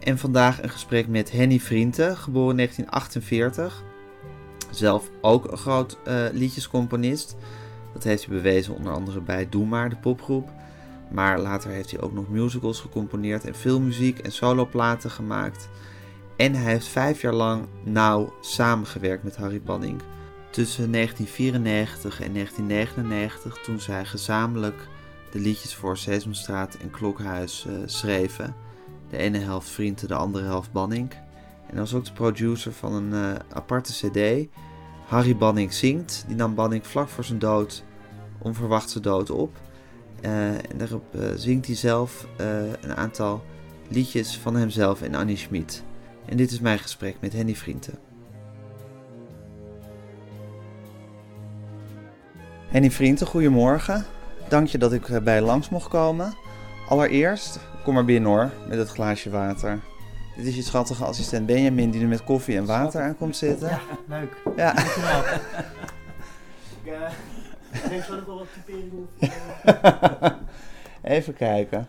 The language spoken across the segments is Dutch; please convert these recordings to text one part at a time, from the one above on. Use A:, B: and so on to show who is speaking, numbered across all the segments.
A: En vandaag een gesprek met Henny Vrienden, geboren in 1948. Zelf ook een groot uh, liedjescomponist. Dat heeft hij bewezen onder andere bij Doe Maar, de popgroep. Maar later heeft hij ook nog musicals gecomponeerd en filmmuziek en soloplaten gemaakt. En hij heeft vijf jaar lang nauw samengewerkt met Harry Banning. Tussen 1994 en 1999, toen zij gezamenlijk de liedjes voor Sesamstraat en Klokhuis uh, schreven. De ene helft Vrienden, de andere helft Banning. En hij was ook de producer van een uh, aparte cd. Harry Banning zingt. Die nam Banning vlak voor zijn dood, onverwacht zijn dood op. Uh, en daarop uh, zingt hij zelf een aantal liedjes van hemzelf en Annie Schmid. En dit is mijn gesprek met Henny Vrienden. Henny Vrienden, goedemorgen. Dank je dat ik bij langs mocht komen. Allereerst, kom maar binnen hoor, met het glaasje water. Dit is je schattige assistent Benjamin die er met koffie en water aan komt zitten.
B: Ja, leuk.
A: Ja.
B: Dankjewel. ik denk wel wat typeringen
A: Even kijken.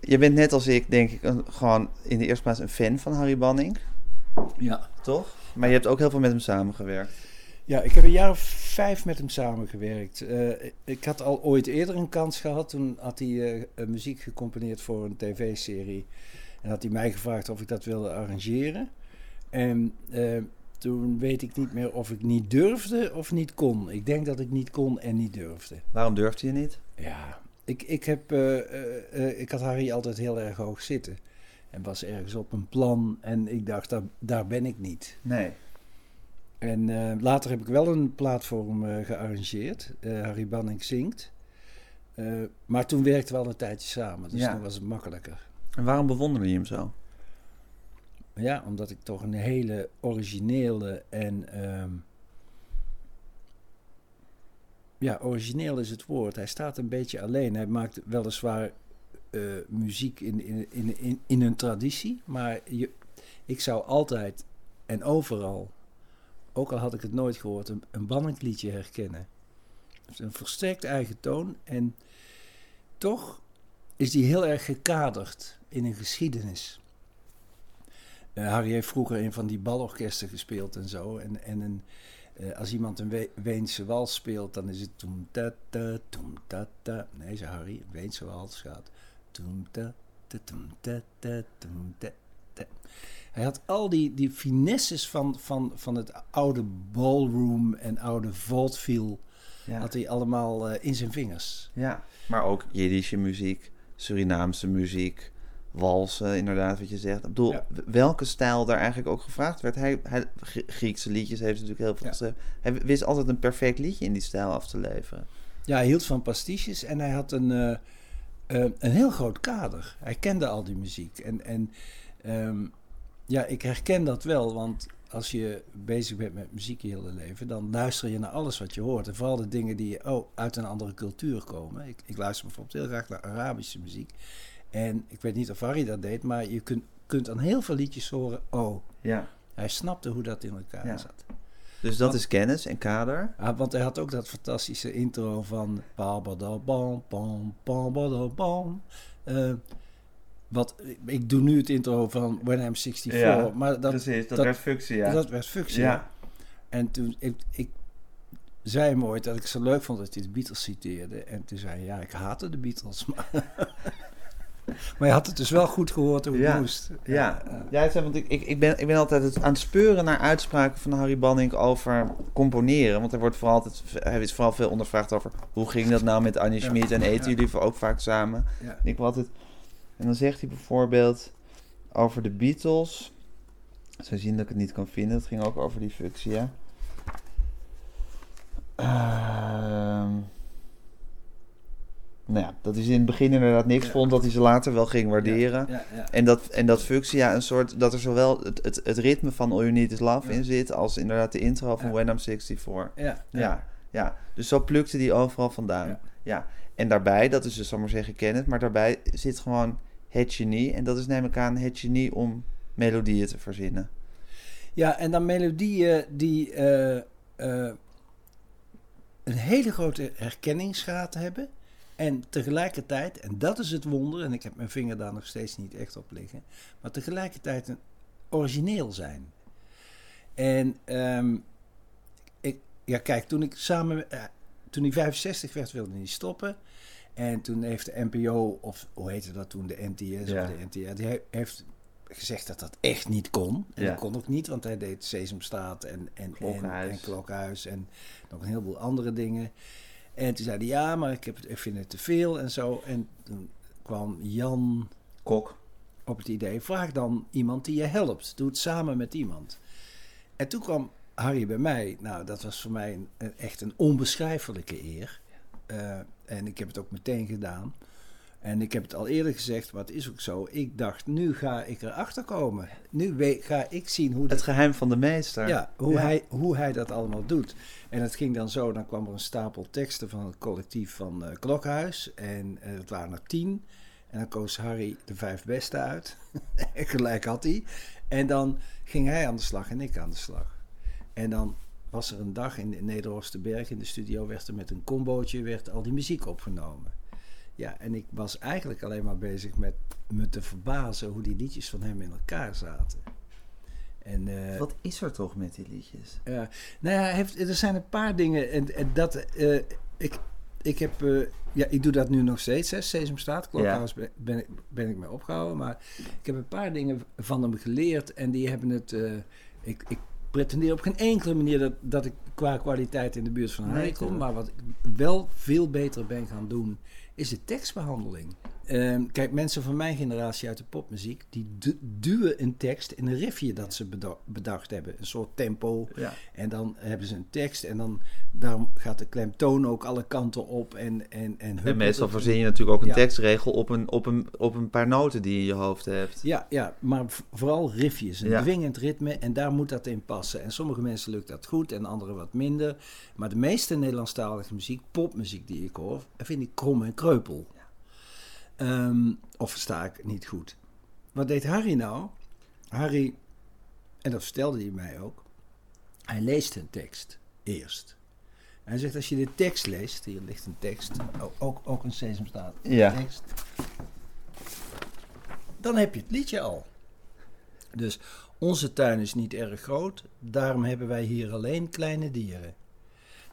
A: Je bent net als ik, denk ik, een, gewoon in de eerste plaats een fan van Harry Banning.
B: Ja.
A: Toch? Maar je hebt ook heel veel met hem samengewerkt.
B: Ja, ik heb een jaar of vijf met hem samengewerkt. Uh, ik had al ooit eerder een kans gehad. Toen had hij uh, muziek gecomponeerd voor een tv-serie. En had hij mij gevraagd of ik dat wilde arrangeren. En uh, toen weet ik niet meer of ik niet durfde of niet kon. Ik denk dat ik niet kon en niet durfde.
A: Waarom durfde je niet?
B: Ja, ik, ik, heb, ik had Harry altijd heel erg hoog zitten. En was ergens op een plan. En ik dacht, daar, daar ben ik niet.
A: Nee.
B: En uh, later heb ik wel een platform uh, gearrangeerd. Uh, Harry Banning zingt. maar toen werkten we al een tijdje samen, dus ja. toen was het makkelijker.
A: En waarom bewonderde je hem zo?
B: Ja, omdat ik toch een hele originele en. Um, ja, origineel is het woord. Hij staat een beetje alleen. Hij maakt weliswaar muziek in, in, in, in, in een traditie, maar je, ik zou altijd en overal ook al had ik het nooit gehoord, een, een Banningliedje herkennen. Het een versterkt eigen toon en toch is die heel erg gekaderd in een geschiedenis. Uh, Harry heeft vroeger een van die balorkesten gespeeld en zo. En, en een, uh, als iemand een We Weense wals speelt, dan is het toem ta ta toem ta ta. Nee, zei Harry, een Weense wals gaat toem ta ta toem ta ta toem ta ta. Hij had al die, die finesses van, van, van het oude ballroom en oude vaudeville... Ja. had hij allemaal uh, in zijn vingers.
A: Ja, maar ook Jiddische muziek, Surinaamse muziek, walsen, inderdaad, wat je zegt. Ik bedoel, ja. welke stijl daar eigenlijk ook gevraagd werd. Hij, hij, Griekse liedjes heeft natuurlijk heel veel ja. geschreven. Hij wist altijd een perfect liedje in die stijl af te leveren.
B: Ja, hij hield van pastiches en hij had een, uh, uh, een heel groot kader. Hij kende al die muziek. En, en um, ja, ik herken dat wel, want als je bezig bent met muziek je hele leven, dan luister je naar alles wat je hoort. En vooral de dingen die oh, uit een andere cultuur komen. Ik, ik luister bijvoorbeeld heel graag naar Arabische muziek. En ik weet niet of Harry dat deed, maar je kunt, kunt aan heel veel liedjes horen, oh,
A: ja.
B: hij snapte hoe dat in elkaar ja. zat.
A: Dus dat want, is kennis en kader?
B: Ja, want hij had ook dat fantastische intro van... Bam, bam, bam, bam, uh, wat, ik doe nu het intro van When I'm 64.
A: Ja,
B: maar dat,
A: precies, dat, dat werd functie, ja.
B: Dat werd functie, ja. En toen, ik, ik zei hem ooit dat ik zo leuk vond dat hij de Beatles citeerde. En toen zei hij, ja, ik haatte de Beatles. Maar, maar je had het dus wel goed gehoord hoe het
A: ja.
B: moest.
A: Ja, ja. ja want ik, ik, ik, ben, ik ben altijd aan het speuren naar uitspraken van Harry Banning over componeren. Want er wordt vooral altijd, hij is vooral veel ondervraagd over hoe ging dat nou met Annie Schmid en eten jullie ook vaak samen. Ik wil altijd... En dan zegt hij bijvoorbeeld over de Beatles. Zo zien dat ik het niet kan vinden. Het ging ook over die functie, ja. Uh, Nou ja, dat is in het begin inderdaad niks
B: Ja.
A: vond, dat hij ze later wel ging waarderen.
B: Ja, ja.
A: En dat, en dat Fuxia een soort, dat er zowel het, het, het ritme van All You Need Is Love in zit, als inderdaad de intro van. When I'm 64.
B: Ja,
A: Ja, ja. Dus zo plukte die overal vandaan. Ja. En daarbij, dat is dus, zal maar zeggen, Kenneth, maar daarbij zit gewoon het genie. En dat is neem ik aan het genie om melodieën te verzinnen.
B: Ja, en dan melodieën die eh, eh, een hele grote herkenningsgraad hebben. En tegelijkertijd, en dat is het wonder, en ik heb mijn vinger daar nog steeds niet echt op liggen, maar tegelijkertijd een origineel zijn. En ehm, ik, ja, kijk, toen ik samen, eh, toen hij 65 werd, wilde hij stoppen. En toen heeft de NPO, of hoe heette dat toen, de NTS
A: Ja.
B: of de NTR, die he- heeft gezegd dat dat echt niet kon. En
A: Ja.
B: dat kon ook niet, want hij deed Sesamstraat en, en, en,
A: Klokhuis.
B: en Klokhuis en nog een heleboel andere dingen. En toen zei hij, ja, maar ik, heb het, ik vind het te veel en zo. En toen kwam Jan
A: Kok.
B: op het idee, vraag dan iemand die je helpt. Doe het samen met iemand. En toen kwam Harry bij mij. Nou, dat was voor mij een, echt een onbeschrijfelijke eer. Eh, en ik heb het ook meteen gedaan. En ik heb het al eerder gezegd, maar het is ook zo. Ik dacht, nu ga ik erachter komen. Nu ga ik zien hoe
A: Het
B: dat
A: geheim van de meester.
B: ja, hoe,
A: Ja.
B: Hij, hoe hij dat allemaal doet. En het ging dan zo, dan kwam er een stapel teksten van het collectief van eh, Klokhuis. En eh, het waren er tien. En dan koos Harry de vijf beste uit. En Gelijk had hij. En dan ging hij aan de slag en ik aan de slag. En dan was er een dag in Nederhorstenberg in de studio, werd er met een combootje werd al die muziek opgenomen. Ja, en ik was eigenlijk alleen maar bezig met me te verbazen hoe die liedjes van hem in elkaar zaten. En, eh,
A: Wat is er toch met die liedjes?
B: ja, nou ja, heeft, er zijn een paar dingen. En, en dat, eh, ik, ik heb, eh, ja, ik doe dat nu nog steeds, hè, Sesamstraat. Klokhuis ben, ben, ik, ben ik mee opgehouden. Maar ik heb een paar dingen van hem geleerd. En die hebben het, ik, ik pretendeer op geen enkele manier dat, dat ik qua kwaliteit in de buurt van
A: Nee,
B: kom. Maar wat ik wel veel beter ben gaan doen, is de tekstbehandeling. Ehm, kijk, mensen van mijn generatie uit de popmuziek, die du- duwen een tekst in een riffje dat ze beda- bedacht hebben. Een soort tempo.
A: Ja.
B: En dan hebben ze een tekst en dan daarom gaat de klemtoon ook alle kanten op. En, en, en,
A: meestal verzin je natuurlijk ook een
B: Ja.
A: tekstregel op een, op, een, op een paar noten die je in je hoofd hebt.
B: Ja, ja, maar vooral riffjes, een
A: Ja.
B: dwingend ritme en daar moet dat in passen. En sommige mensen lukt dat goed en anderen wat minder. Maar de meeste Nederlandstalige muziek, popmuziek die ik hoor, vind ik krom en kreupel. Ehm, of versta ik niet goed. Wat deed Harry nou? Harry, en dat vertelde hij mij ook, hij leest een tekst eerst. Hij zegt, als je de tekst leest, hier ligt een tekst, ook, ook, een sesamstraat
A: Ja.
B: tekst, dan heb je het liedje al. Dus onze tuin is niet erg groot, daarom hebben wij hier alleen kleine dieren.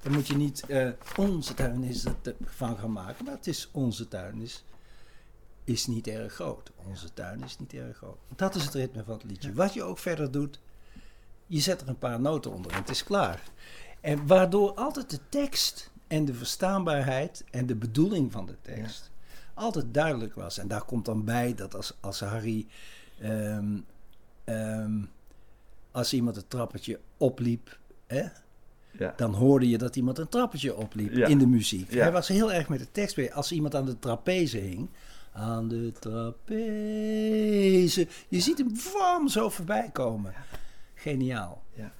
B: Dan moet je niet eh, onze tuin is het van gaan maken, maar het is onze tuin is, is niet erg groot. Onze tuin is niet erg groot. Dat is het ritme van het liedje. Wat je ook verder doet, je zet er een paar noten onder en het is klaar. En waardoor altijd de tekst en de verstaanbaarheid en de bedoeling van de tekst altijd duidelijk was. En daar komt dan bij dat als, als Harry. ehm, ehm, als iemand het trappetje opliep. Hè,
A: Ja.
B: dan hoorde je dat iemand een trappetje opliep
A: Ja.
B: in de muziek. Hij was heel erg met de tekst bezig. Als iemand aan de trapeze hing. Aan de trapeze. Je ziet hem vam zo voorbij komen. Geniaal.
A: Ja.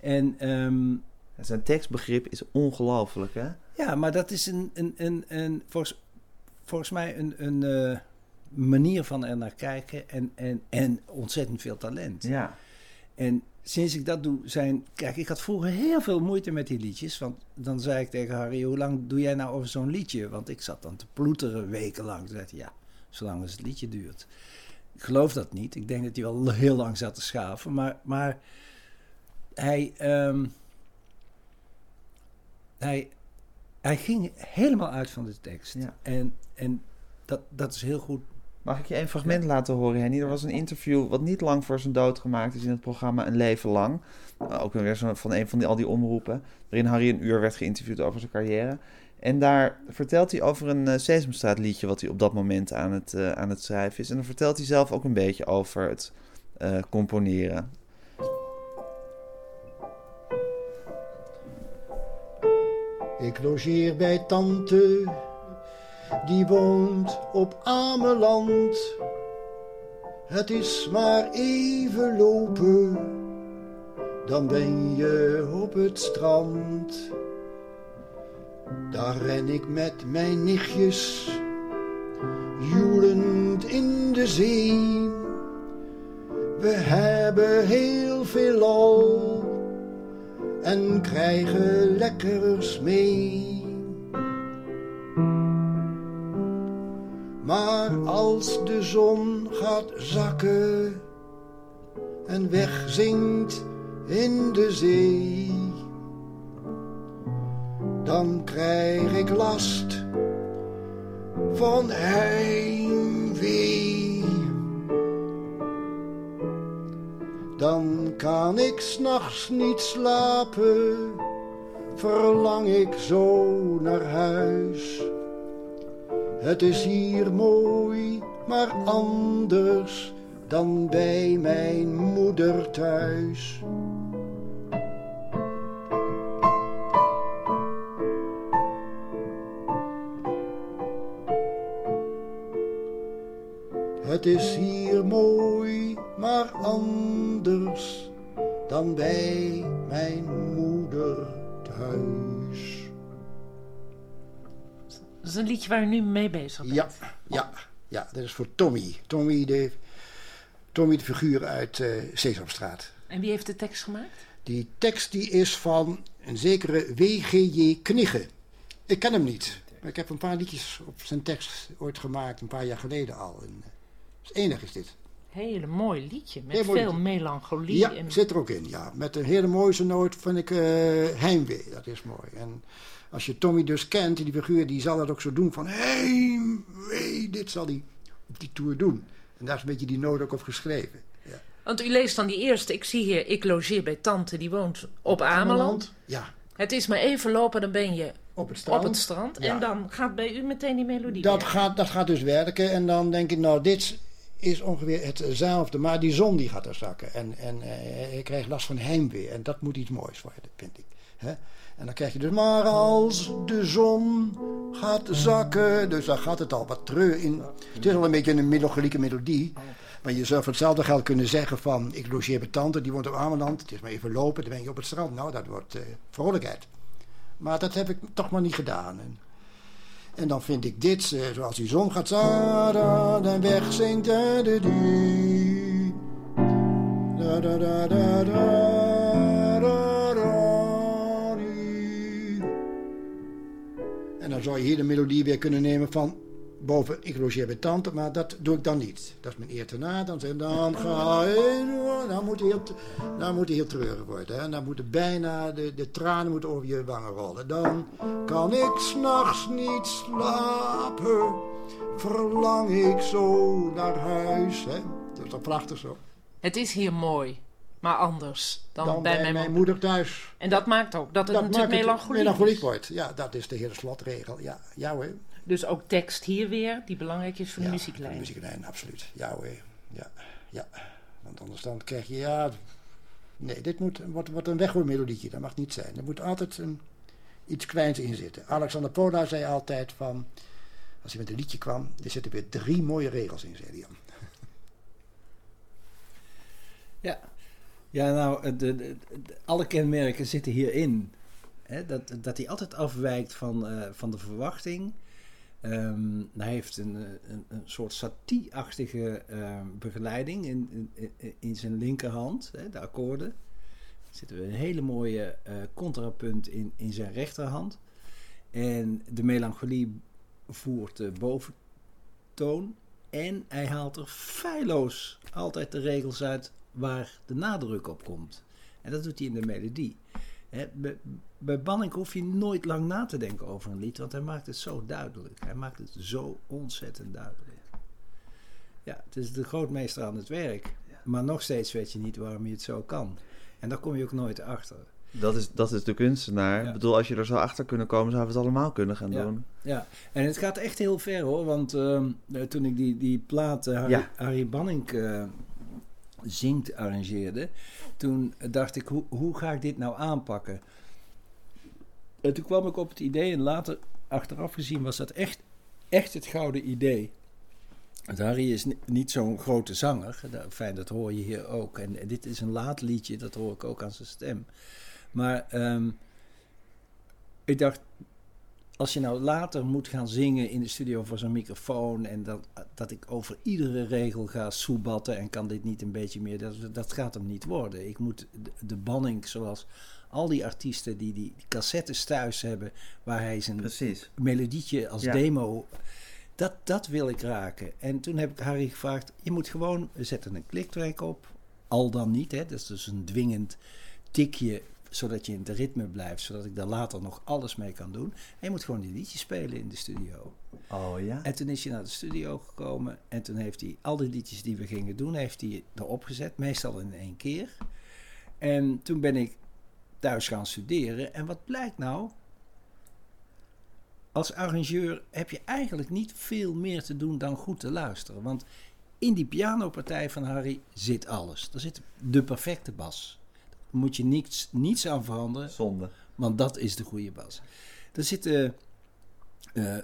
B: En ehm,
A: Zijn tekstbegrip is ongelooflijk, hè?
B: ja, maar dat is een, een, een, een volgens, volgens mij een, een eh, manier van er naar kijken en, en, en ontzettend veel talent.
A: Ja.
B: En sinds ik dat doe, zijn. Kijk, ik had vroeger heel veel moeite met die liedjes. Want dan zei ik tegen Harry: Hoe lang doe jij nou over zo'n liedje? Want ik zat dan te ploeteren wekenlang. Toen zei hij: Ja, zolang als het liedje duurt. Ik geloof dat niet. Ik denk dat hij wel heel lang zat te schaven. Maar, maar hij, ehm, hij, hij ging helemaal uit van de tekst.
A: Ja.
B: En, en dat, dat is heel goed.
A: Mag ik je een fragment laten horen, Henny? Er was een interview wat niet lang voor zijn dood gemaakt is in het programma Een Leven Lang. Ook weer zo van een van die, al die omroepen. Waarin Harry een uur werd geïnterviewd over zijn carrière. En daar vertelt hij over een uh, Sesamstraat liedje wat hij op dat moment aan het, uh, aan het schrijven is. En dan vertelt hij zelf ook een beetje over het uh, componeren.
C: Ik logeer bij tante die woont op Ameland. Het is maar even lopen, dan ben je op het strand. Daar ren ik met mijn nichtjes, joelend in de zee. We hebben heel veel al en krijgen lekkers mee. Maar als de zon gaat zakken en wegzinkt in de zee, dan krijg ik last van heimwee. Dan kan ik s'nachts niet slapen, verlang ik zo naar huis. Het is hier mooi, maar anders dan bij mijn moeder thuis. Het is hier mooi, maar anders dan bij mijn moeder thuis.
D: Dat is een liedje waar u nu mee bezig bent.
C: Ja, ja, ja, dat is voor Tommy. Tommy de, Tommy de figuur uit eh Sesamstraat.
D: En wie heeft de tekst gemaakt?
C: Die tekst die is van een zekere W.G.J. Knigge. Ik ken hem niet. Maar ik heb een paar liedjes op zijn tekst ooit gemaakt, een paar jaar geleden al. En, eh, het enig is dit.
D: Hele mooi liedje met
C: Heel mooi
D: veel
C: liedje.
D: melancholie.
C: Ja,
D: en...
C: zit er ook in, ja. Met een hele mooie noot vind ik eh, heimwee. Dat is mooi. En als je Tommy dus kent, die figuur, die zal dat ook zo doen van heimwee. Dit zal hij op die tour doen. En daar is een beetje die noot ook op geschreven. Ja.
D: Want u leest dan die eerste. Ik zie hier, ik logeer bij tante, die woont op Ameland.
C: Ja,
D: Het is maar even lopen, dan ben je
C: op het strand.
D: op het strand.
C: Ja.
D: En dan gaat bij u meteen die melodie
C: Dat
D: weer.
C: gaat, dat gaat dus werken. En dan denk ik, nou, dit is ongeveer hetzelfde. Maar die zon die gaat er zakken. En, en eh, ik krijg last van heimwee. En dat moet iets moois worden, vind ik. En dan krijg je dus, maar als de zon gaat zakken. Dus dan gaat het al wat treur in. Het is al een beetje een melancholieke melodie. Maar je zou voor hetzelfde geld kunnen zeggen van... ik logeer bij tante, die woont op Ameland. Het is maar even lopen, dan ben je op het strand. Nou, dat wordt eh, vrolijkheid. Maar dat heb ik toch maar niet gedaan. En, dan vind ik dit, eh, zoals die zon gaat zaden en wegzinkt. Die. En dan zou je hier de melodie weer kunnen nemen van boven ik logeer bij tante, maar dat doe ik dan niet. Dat is mijn eer te na. Dan ik, dan ga je, dan moet hij heel, dan moet hij heel treurig worden. Hè. Dan moeten bijna de, de tranen moeten over je wangen rollen. Dan kan ik s'nachts niet slapen, verlang ik zo naar huis. Hè. Dat is toch prachtig zo.
D: Het is hier mooi, maar anders dan,
C: Dan
D: bij,
C: bij
D: mijn, moeder.
C: moeder thuis.
D: En dat maakt ook dat het
C: Dat
D: natuurlijk
C: het
D: melancholiek
C: wordt. Ja, dat is de hele slotregel. Ja, ja hoor.
D: Dus ook tekst hier weer, die belangrijk is voor
C: ja,
D: de
C: voor
D: muzieklijn.
C: De muzieklijn, absoluut. Ja hoor. Ja, ja. Want anders dan krijg je, ja... Nee, dit moet, wordt, wordt een weggooimelodietje. Dat mag niet zijn. Er moet altijd een, iets kleins in zitten. Alexander Pola zei altijd van... Als hij met een liedje kwam, er zitten weer drie mooie regels in, zei hij dan.
B: Ja, ja nou, de, de- de- alle kenmerken zitten hierin. Hè, dat, dat hij altijd afwijkt van, eh, van de verwachting. Ehm, hij heeft een, eh, een, een soort satie-achtige eh, begeleiding in, in, in- zijn linkerhand, hè, de akkoorden. Zitten we een hele mooie eh, contrapunt in, in zijn rechterhand. En de melancholie voert de boventoon. En hij haalt er feilloos altijd de regels uit waar de nadruk op komt. En dat doet hij in de melodie. Bij, bij Banning hoef je nooit lang na te denken over een lied, want hij maakt het zo duidelijk. Hij maakt het zo ontzettend duidelijk. Ja, het is de grootmeester aan het werk. Maar nog steeds weet je niet waarom je het zo kan. En daar kom je ook nooit achter.
A: Dat is, dat is de kunstenaar.
B: Ja.
A: Ik bedoel, als je er zo achter kunnen komen, zouden we het allemaal kunnen gaan
B: Ja.
A: doen.
B: Ja, en het gaat echt heel ver hoor. Want ehm, eh, toen ik die, die plaat eh, Harry,
A: Ja.
B: Harry Banning eh, zingt arrangeerde, toen dacht ik, hoe, hoe ga ik dit nou aanpakken? En toen kwam ik op het idee, en later achteraf gezien was dat echt echt het gouden idee. Want Harry is ni- niet zo'n grote zanger. Fijn, dat hoor je hier ook. En, en dit is een laat liedje, dat hoor ik ook aan zijn stem. Maar ehm, ik dacht, als je nou later moet gaan zingen in de studio voor zo'n microfoon... en dat, dat ik over iedere regel ga soebatten en kan dit niet een beetje meer... dat, dat gaat hem niet worden. Ik moet de, de banning zoals al die artiesten die die cassettes thuis hebben... waar hij zijn
A: Precies.
B: melodietje als
A: Ja.
B: demo. Dat, dat wil ik raken. En toen heb ik Harry gevraagd: je moet gewoon we zetten een kliktrack op. Al dan niet, hè? dat is dus een dwingend tikje, zodat je in het ritme blijft, zodat ik daar later nog alles mee kan doen. En je moet gewoon die liedjes spelen in de studio.
A: Oh ja?
B: En toen is hij naar de studio gekomen en toen heeft hij al die liedjes die we gingen doen, heeft hij erop gezet, meestal in één keer. En toen ben ik thuis gaan studeren. En wat blijkt nou? Als arrangeur heb je eigenlijk niet veel meer te doen dan goed te luisteren. Want in die pianopartij van Harry zit alles. Er zit de perfecte bas. Moet je niets, niets aan veranderen.
A: Zonde.
B: Want dat is de goede bas. Er zitten eh,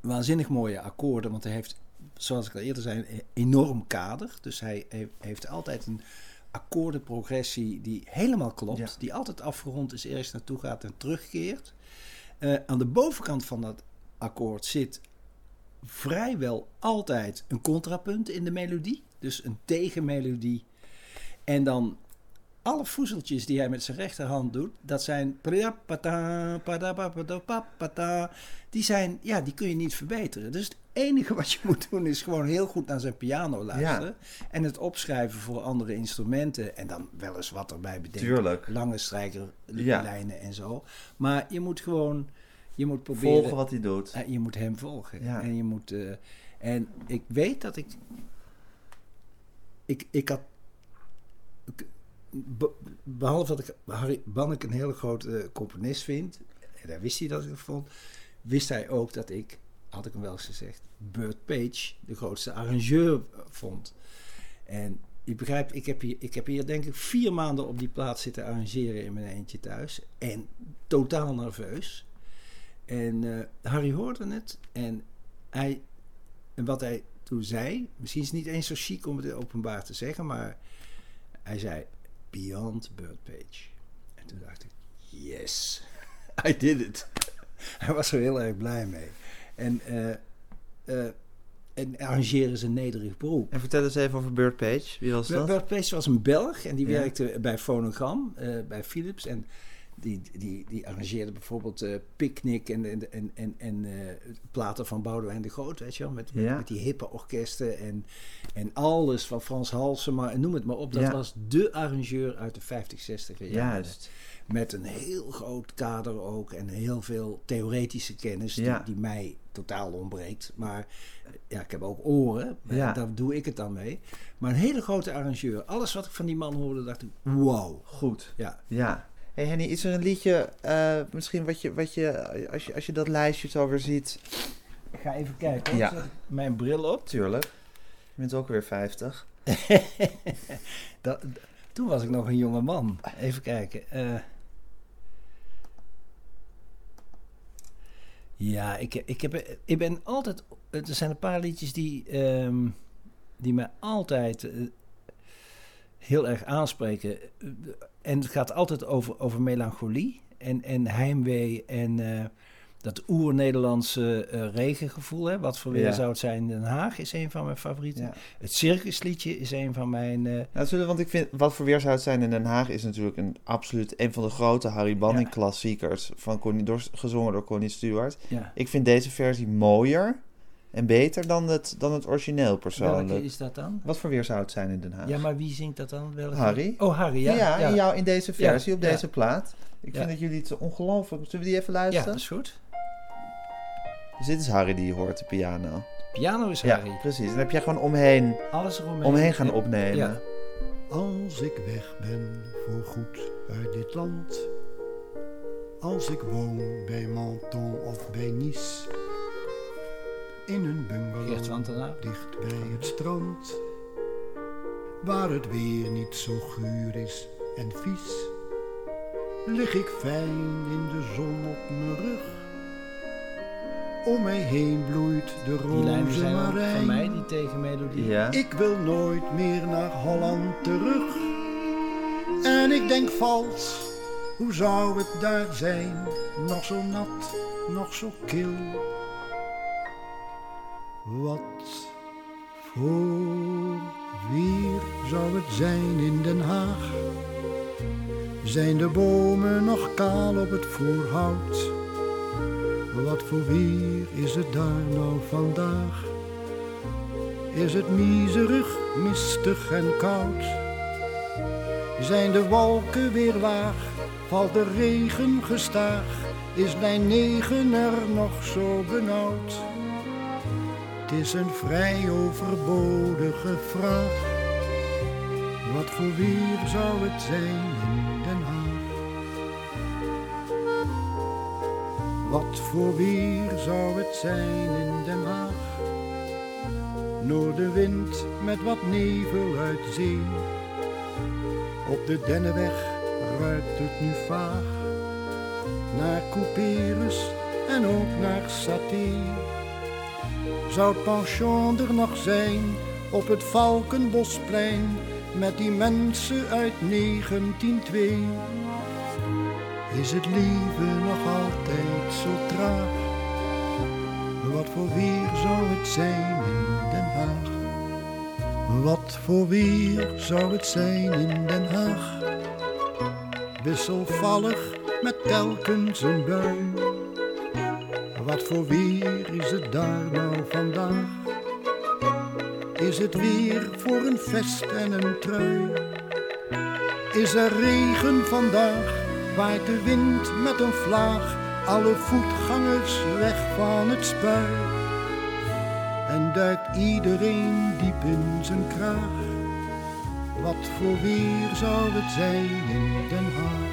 B: waanzinnig mooie akkoorden. Want hij heeft, zoals ik al eerder zei, een enorm kader. Dus hij he- heeft altijd een akkoordenprogressie die helemaal klopt.
A: Ja.
B: Die altijd afgerond is, ergens naartoe gaat en terugkeert. Eh, aan de bovenkant van dat akkoord zit vrijwel altijd een contrapunt in de melodie. Dus een tegenmelodie. En dan alle voezeltjes die hij met zijn rechterhand doet, dat zijn die zijn, ja, die kun je niet verbeteren. Dus het enige wat je moet doen is gewoon heel goed naar zijn piano luisteren en het opschrijven voor andere instrumenten en dan wel eens wat erbij bedenken.
A: Tuurlijk.
B: Lange strijkerlijnen
A: Ja.
B: en zo. Maar je moet gewoon, je moet proberen.
A: Volgen wat hij doet.
B: Je moet hem volgen.
A: Ja.
B: En je moet. eh, en ik weet dat ik. Ik, ik had. Behalve dat ik Harry Bannek een hele grote eh, componist vind. En daar wist hij dat ik het vond. Wist hij ook dat ik, had ik hem wel eens gezegd, Burt Page de grootste arrangeur eh, vond. En je begrijpt, ik heb, hier, ik heb hier denk ik vier maanden op die plaats zitten arrangeren in mijn eentje thuis. En totaal nerveus. En eh, Harry hoorde het. En, hij, en wat hij toen zei, misschien is het niet eens zo chic om het openbaar te zeggen, maar hij zei Beyond Bird Page. En toen dacht ik, yes, I did it. hij was er heel erg blij mee. En, en arrangeren is een nederig beroep.
A: En vertel eens even over Bird Page. Wie was dat?
B: Bert Pace was een Belg en die
A: Ja.
B: werkte bij Phonogram, eh, bij Philips. En die, die, die arrangeerde bijvoorbeeld eh Picnic en, en, en, en, en eh, platen van Boudewijn de Groot, weet je wel. Met, met,
A: Ja.
B: met die hippe orkesten en, en alles van Frans Halsema en noem het maar op. Dat
A: Ja.
B: was de arrangeur uit de 50, 60 jaren.
A: Juist.
B: Met een heel groot kader ook en heel veel theoretische kennis
A: Ja.
B: die, die mij totaal ontbreekt. Maar eh, ja, ik heb ook oren, daar doe ik het dan mee. Maar een hele grote arrangeur. Alles wat ik van die man hoorde, dacht ik, wow.
A: Goed.
B: Ja,
A: Ja. Hey Henny, is er een liedje, eh, misschien wat je, wat je als, je, als je dat lijstje zo weer ziet...
B: ik ga even kijken.
A: Ja.
B: Zet ik mijn bril op.
A: Tuurlijk. Je bent ook weer 50.
B: Dat, toen was ik nog een jonge man. Even kijken. eh. ja, ik, ik, heb, ik ben altijd. Er zijn een paar liedjes die, ehm, die mij altijd eh, heel erg aanspreken. En het gaat altijd over, over melancholie en, en heimwee en eh, dat oer-Nederlandse eh, regengevoel. Hè? Wat voor weer
A: Ja.
B: zou het zijn in Den Haag is een van mijn favorieten.
A: Ja.
B: Het circusliedje is een van mijn. eh,
A: Nou, zullen, want ik vind, wat voor weer zou het zijn in Den Haag is natuurlijk een absoluut een van de grote Harry Banning
B: Ja.
A: klassiekers van Connie, door, gezongen door Connie Stewart. Ik vind deze versie mooier en beter dan het, dan het origineel persoonlijk.
B: Welke is dat dan?
A: Wat voor weer zou het zijn in Den Haag?
B: Ja, maar wie zingt dat dan? Welke?
A: Harry.
B: Oh, Harry,
A: ja,
B: ja.
A: in, jou, in deze versie, op
B: ja.
A: deze plaat. Ik
B: Ja.
A: vind dat jullie het ongelooflijk... Zullen we die even
B: Ja,
A: luisteren?
B: dat is goed.
A: Dus dit is Harry die je hoort, de piano.
B: Piano is
A: Ja,
B: Harry.
A: precies. En dan heb jij gewoon omheen,
B: Alles eromheen.
A: omheen gaan
B: Ja.
A: opnemen.
B: Ja.
C: Als ik weg ben voor goed uit dit land. Als ik woon bij Menton of bij Nice. In een bungalow dicht bij het strand. Waar het weer niet zo guur is en vies. Lig ik fijn in de zon op mijn rug. om mij heen bloeit de rozemarijn.
B: van mij, die tegenmelodie.
A: Ja.
C: Ik wil nooit meer naar Holland terug. En ik denk vals, hoe zou het daar zijn? Nog zo nat, nog zo kil. Wat voor weer zou het zijn in Den Haag? Zijn de bomen nog kaal op het voorhout? Wat voor weer is het daar nou vandaag? Is het miserig, mistig en koud? Zijn de wolken weer laag? Valt de regen gestaag? Is lijn 9 er nog zo benauwd? Het is een vrij overbodige vraag. Wat voor weer zou het zijn in Den Haag? Wat voor weer zou het zijn in Den Haag? Noordenwind met wat nevel uit zee. Op de Dennenweg ruikt het nu vaag. Naar couperus en ook naar saté. Zou het pension er nog zijn op het Valkenbosplein met die mensen uit 1902? Is het leven nog altijd zo traag? Wat voor weer zou het zijn in Den Haag? Wat voor weer zou het zijn in Den Haag? Wisselvallig met telkens een bui. Wat voor weer is het daar nou vandaag? Is het weer voor een vest en een trui? Is er regen vandaag? Waait de wind met een vlaag alle voetgangers weg van het spui? En duikt iedereen diep in zijn kraag? Wat voor weer zou het zijn in Den Haag?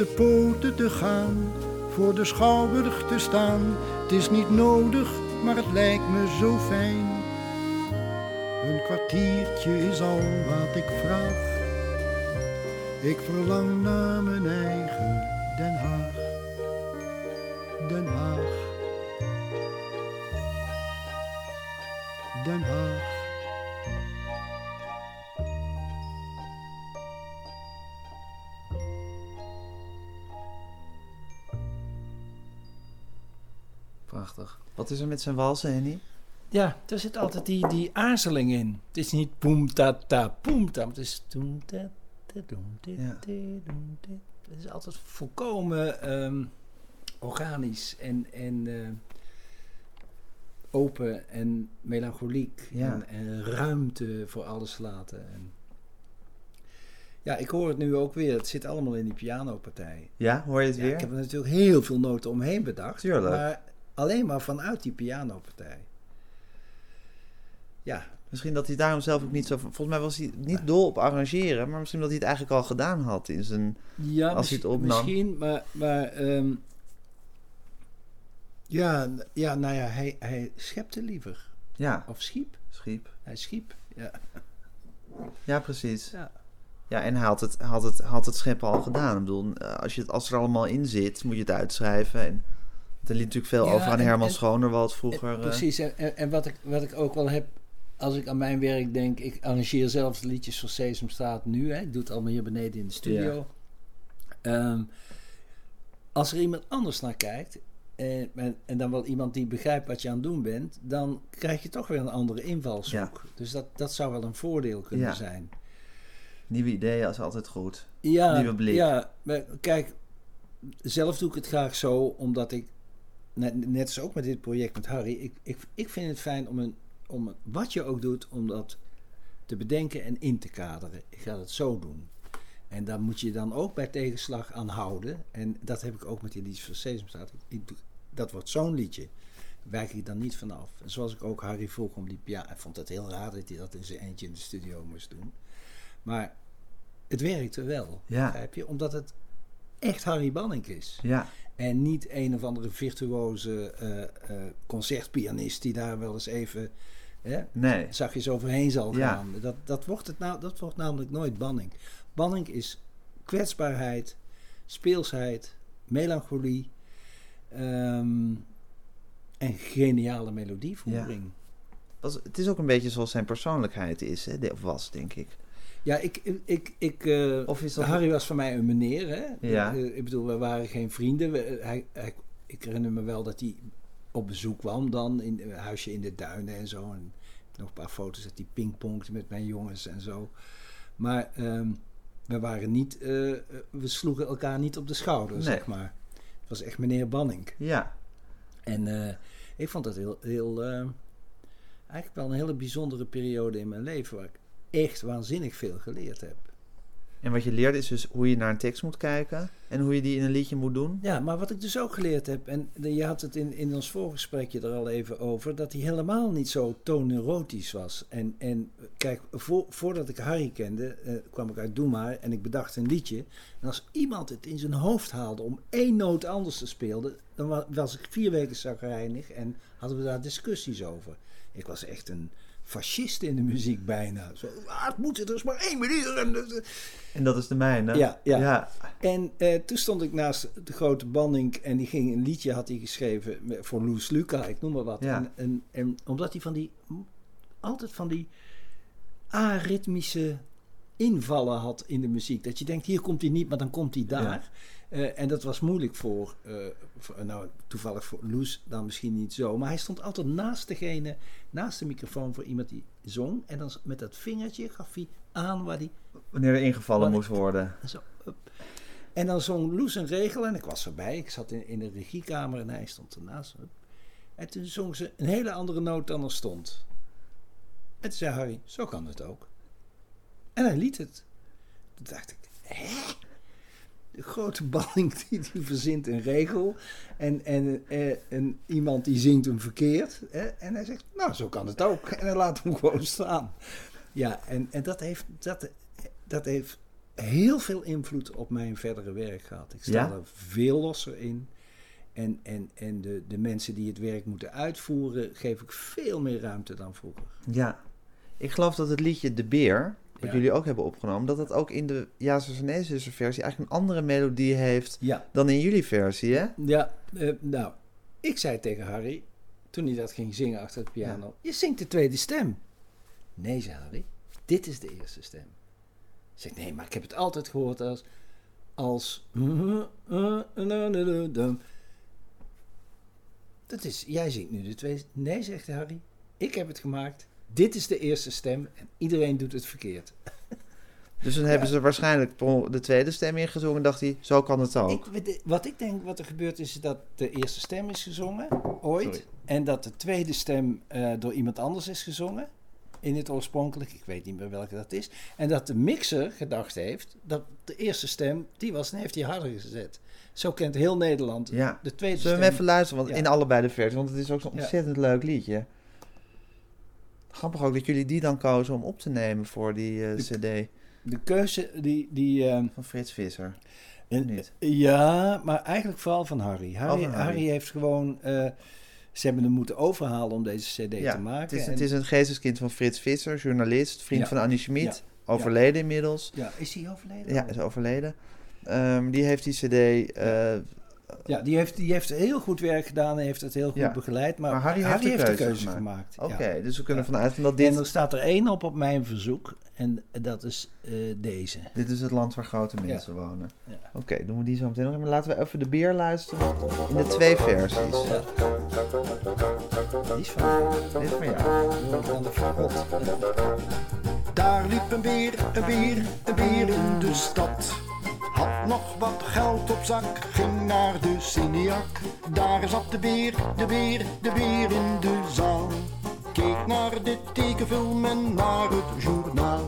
C: De poten te gaan, voor de schouwburg te staan. Het is niet nodig, maar het lijkt me zo fijn. Een kwartiertje is al wat ik vraag. Ik verlang naar mijn eigen Den Haag.
A: Prachtig. Wat is er met zijn walsen, Henny?
B: Ja, er zit altijd die, die aarzeling in. Het is niet boem ta ta boem ta, maar het is doem ta ta doem doem. Het is altijd volkomen ehm, organisch en, en eh, open en melancholiek
A: Ja.
B: en, en ruimte voor alles laten. En ja, ik hoor het nu ook weer. Het zit allemaal in die pianopartij.
A: Ja, hoor je het
B: Ja,
A: weer?
B: ik heb er natuurlijk heel veel noten omheen bedacht.
A: Tuurlijk.
B: Maar alleen maar vanuit die pianopartij. Ja,
A: Misschien dat hij daarom zelf ook niet zo... Volgens mij was hij niet dol op arrangeren, maar misschien dat hij het eigenlijk al gedaan had in zijn...
B: ja
A: Als hij het opnam.
B: misschien, maar, maar ehm, ja, ja, nou ja, hij, hij schepte liever.
A: Ja,
B: Of schiep.
A: schiep.
B: Hij schiep, ja.
A: Ja, precies.
B: ja.
A: Ja, en hij had het, had het, had het scheppen al gedaan. Ik bedoel, eh, als, je het, als er allemaal in zit, moet je het uitschrijven. En liet natuurlijk veel
B: Ja,
A: over aan
B: en-
A: Herman
B: en-
A: Schonerwald vroeger.
B: En-
A: eh,
B: precies, en, en, wat, ik, wat ik ook wel heb, als ik aan mijn werk denk, ik arrangeer zelfs liedjes voor Sesamstraat nu, hè, ik doe het allemaal hier beneden in de studio. Ehm, als er iemand anders naar kijkt, en, en, en dan wel iemand die begrijpt wat je aan het doen bent, dan krijg je toch weer een andere invalshoek.
A: Ja.
B: Dus dat, dat zou wel een voordeel kunnen
A: Ja.
B: zijn.
A: Nieuwe ideeën is altijd goed.
B: Ja,
A: Nieuwe blik.
B: ja maar kijk, zelf doe ik het graag zo, omdat ik, net, net als ook met dit project met Harry, ik, ik, ik vind het fijn om, een, om een- wat je ook doet, om dat te bedenken en in te kaderen. Ik ga het zo doen. En daar moet je dan ook bij tegenslag aan houden. En dat heb ik ook met die liedjes van Sesamstraat. Ik Dat wordt zo'n liedje. Wijk ik dan niet vanaf. En zoals ik ook Harry vroeg om die piano. Hij vond het heel raar dat hij dat in zijn eentje in de studio moest doen. Maar het werkte wel.
A: Ja.
B: Begrijp je? Omdat het echt Harry Banning is.
A: Ja,
B: En niet een of andere virtuoze eh, eh, concertpianist die daar wel eens even hè,
A: nee.
B: zachtjes overheen zal
A: Ja.
B: gaan. Dat, dat, wordt het nou, dat wordt namelijk nooit Banning. Banning is kwetsbaarheid, speelsheid, melancholie ehm, en geniale melodievoering.
A: Was, het is ook een beetje zoals zijn persoonlijkheid is, hè? was, denk ik.
B: Ja, ik, ik, ik, eh,
A: Of is dat-
B: Harry was voor mij een meneer. Hè?
A: Ja.
B: Eh, ik bedoel, we waren geen vrienden. We- hij, hij, ik herinner me wel dat hij op bezoek kwam dan in een huisje in de duinen en zo. En nog een paar foto's dat hij pingpongte met mijn jongens en zo. Maar ehm, we waren niet, eh, we sloegen elkaar niet op de schouder,
A: Nee.
B: zeg maar. Het was echt meneer Banning.
A: Ja,
B: En eh, ik vond dat heel, heel eh, eigenlijk wel een hele bijzondere periode in mijn leven waar ik echt waanzinnig veel geleerd heb.
A: en wat je leert is dus hoe je naar een tekst moet kijken en hoe je die in een liedje moet doen.
B: Ja, maar wat ik dus ook geleerd heb, en je had het in, in ons voorgesprekje er al even over, dat hij helemaal niet zo tooneurotisch was. En, en kijk, voor, voordat ik Harry kende, eh, kwam ik uit Doe Maar en ik bedacht een liedje. En als iemand het in zijn hoofd haalde om één noot anders te spelen, dan wa- was ik vier weken zagrijnig en hadden we daar discussies over. Ik was echt een fascist in de muziek bijna. Zo, ah, het moet, er is maar één manier. En, eh,
A: En dat is de mijne.
B: Ja, ja.
A: ja.
B: en eh, toen stond ik naast de grote Banning en die ging een liedje had hij geschreven voor Loes Luca, ik noem maar wat.
A: Ja.
B: En, en, en omdat hij van die altijd van die aritmische invallen had in de muziek. Dat je denkt, hier komt hij niet, maar dan komt hij daar. Eh, en dat was moeilijk voor, eh, voor- nou toevallig voor Loes dan misschien niet zo. Maar hij stond altijd naast degene, naast de microfoon voor iemand die zong. En dan met dat vingertje gaf hij aan waar hij
A: Wanneer er ingevallen moest worden.
B: en Zo. En dan zong Loes een regel en ik was erbij. Ik zat in, in de regiekamer en hij stond ernaast. En toen zong ze een hele andere noot dan er stond. En toen zei Harry, zo kan het ook. En hij liet het. Toen dacht ik, hè? Grote balling die, die verzint een regel. En, en, eh, en iemand die zingt hem verkeerd. Hè? En hij zegt, nou zo kan het ook. En hij laat hem gewoon staan. Ja, en, en dat, heeft, dat, dat heeft heel veel invloed op mijn verdere werk gehad. Ik sta
A: Ja?
B: er veel losser in. En, en, en de, de mensen die het werk moeten uitvoeren, geef ik veel meer ruimte dan vroeger.
A: Ja. Ik geloof dat het liedje De Beer, wat jullie ook hebben opgenomen, dat dat ook in de Ja Susanese versie eigenlijk een andere melodie heeft dan in jullie versie, hè?
B: ja eh, nou, ik zei tegen Harry, toen hij dat ging zingen achter de piano, je zingt de tweede stem. Nee, zei Harry, dit is de eerste stem. Ik zeg, nee, maar ik heb het altijd gehoord als... als dat is, jij zingt nu de tweede... Nee, zegt Harry, ik heb het gemaakt. Dit is de eerste stem en iedereen doet het verkeerd.
A: Dus dan hebben ze waarschijnlijk de tweede stem ingezongen en dacht hij, zo kan het ook.
B: Ik, wat ik denk wat er gebeurt is dat de eerste stem is gezongen, ooit.
A: Sorry.
B: En dat de tweede stem eh, door iemand anders is gezongen. In het oorspronkelijk, ik weet niet meer welke dat is. En dat de mixer gedacht heeft dat de eerste stem, die was en heeft hij harder gezet. Zo kent heel Nederland
A: Ja.
B: de tweede
A: Zullen we
B: stem.
A: hem even luisteren? Want
B: Ja.
A: in allebei de versies, want het is ook zo'n ontzettend leuk liedje. Grappig ook dat jullie die dan kozen om op te nemen voor die eh,
B: De-
A: cd
B: De keuze die... die eh,
A: van Frits Visser.
B: en-
A: Niet.
B: ja, maar eigenlijk vooral van Harry. Harry,
A: van Harry.
B: Harry heeft gewoon... eh, ze hebben hem moeten overhalen om deze cd
A: Ja,
B: te maken.
A: Het is,
B: En-
A: het is een geesteskind van Frits Visser, journalist, vriend
B: Ja.
A: van Annie Schmid,
B: Ja.
A: overleden inmiddels.
B: Ja, is hij overleden?
A: Ja, is overleden. Ehm, die heeft die cd eh,
B: Ja, die heeft, die heeft heel goed werk gedaan en heeft het heel goed
A: Ja.
B: begeleid. Maar,
A: Maar Harry
B: Harry,
A: heeft de
B: heeft de
A: keuze gemaakt.
B: gemaakt.
A: Oké,
B: ja.
A: dus we kunnen
B: Ja.
A: vanuit dat
B: En
A: dit,
B: er staat er één op op mijn verzoek. En dat is eh, deze.
A: dit is het land waar grote mensen wonen.
B: Ja.
A: Oké, doen we die zo meteen nog. Maar laten we even de beer luisteren in de twee versies.
B: Ja. Die is van mij.
A: Dit is van jou.
C: Daar liep een beer, een beer, een beer in de stad. Had nog wat geld op zak, ging naar de Cineac. Daar zat de beer, de beer, de beer in de zaal. Keek naar de tekenfilm en naar het journaal.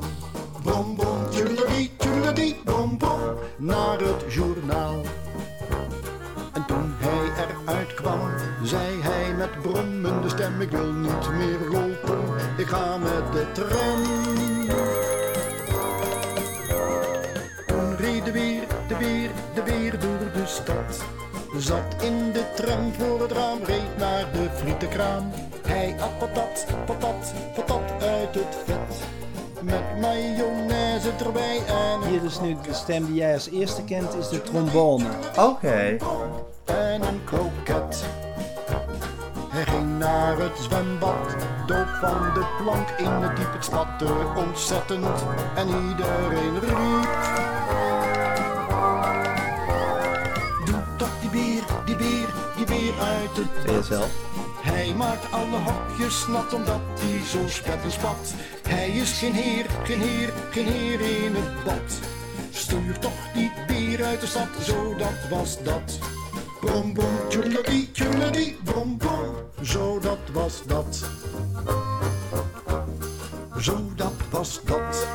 C: Brom, brom, tjoedeladie, tjoedeladie, brom, brom, naar het journaal. En toen hij eruit kwam, zei hij met brommende stem: Ik wil niet meer lopen, ik ga met de tram. Zat in de tram voor het raam, reed naar de frietenkraam. Hij at patat, patat, patat uit het vet. Met mayonaise erbij en
B: Hier is nu de stem die jij als eerste kent, is de trombone.
A: Oké.
C: en een kroket. Hij ging naar het zwembad, dook van de plank in het diep. Het spatte ontzettend en iedereen riep. Uit het hij maakt alle hokjes nat omdat hij zo spet en spat. Hij is geen heer, geen heer, geen heer in het bad. Stuur toch die bier uit de stad, zo dat was dat. Brom brom, tjoedeladie, tjoedeladie, brom brom, zo dat was dat. Zo dat was dat.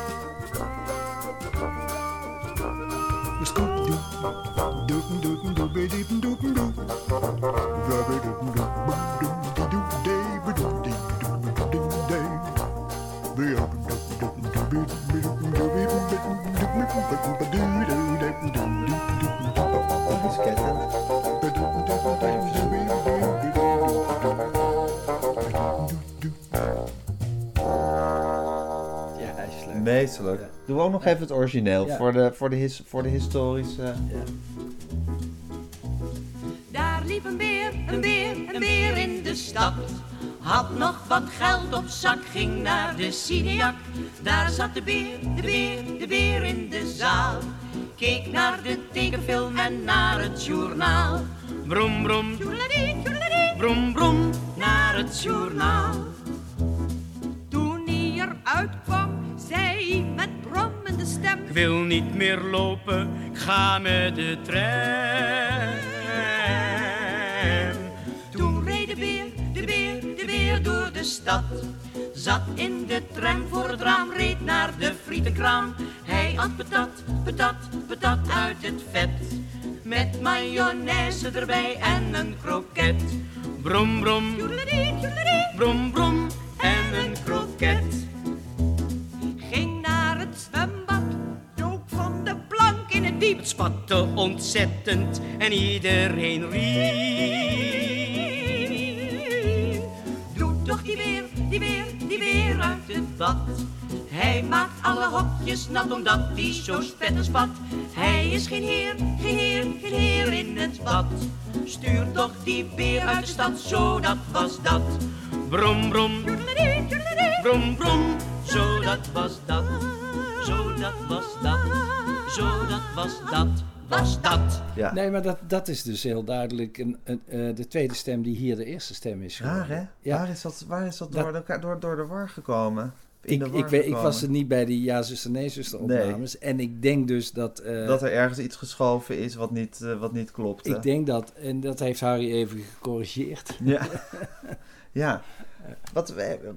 B: Ja.
A: Doe ook nog even het origineel
B: Ja.
A: voor, de, voor, de his, voor de historische...
B: Ja.
E: Een beer, een beer in de stad. Had nog wat geld op zak, ging naar de Cineac. Daar zat de beer, de beer, de beer in de zaal. Keek naar de tekenfilm en naar het journaal. Brom, brom, tjoedeladie, tjoedeladie. Brom, brom, naar het journaal. Toen hij eruit kwam, zei hij met brommende stem.
F: Ik wil niet meer lopen, ik ga met de tram.
E: Door de stad. Zat in de tram voor het raam, reed naar de frietenkraam. Hij at patat, patat, patat uit het vet. Met mayonaise erbij en een kroket.
F: Brom, brom, brom, brom en een kroket.
E: Ging naar het zwembad, dook van de plank in het diep.
F: Het spatte ontzettend en iedereen riep.
E: Die weer, die weer uit het bad. Hij maakt alle hokjes nat omdat hij zo spet en spat. Hij is geen heer, geen heer, geen heer in het bad. Stuur toch die beer uit de stad, zo dat was dat.
F: Brom, brom, brom, brom, zo dat was dat. Zo dat was dat, zo dat was dat, was dat.
A: Ja.
B: Nee, maar dat, dat is dus heel duidelijk een, een, eh, de tweede stem die hier de eerste stem is.
A: Raar, hè?
B: Ja.
A: Waar is dat, waar is dat,
B: Dat-
A: door, de, door, door de war gekomen?
B: Ik, ik, weet, ik was er niet bij die Ja zuster nee zuster opnames. En ik denk dus dat... eh,
A: Dat er ergens iets geschoven is wat niet, eh, wat niet klopte.
B: ik denk dat, en dat heeft Harry even gecorrigeerd.
A: Ja. ja. Wat,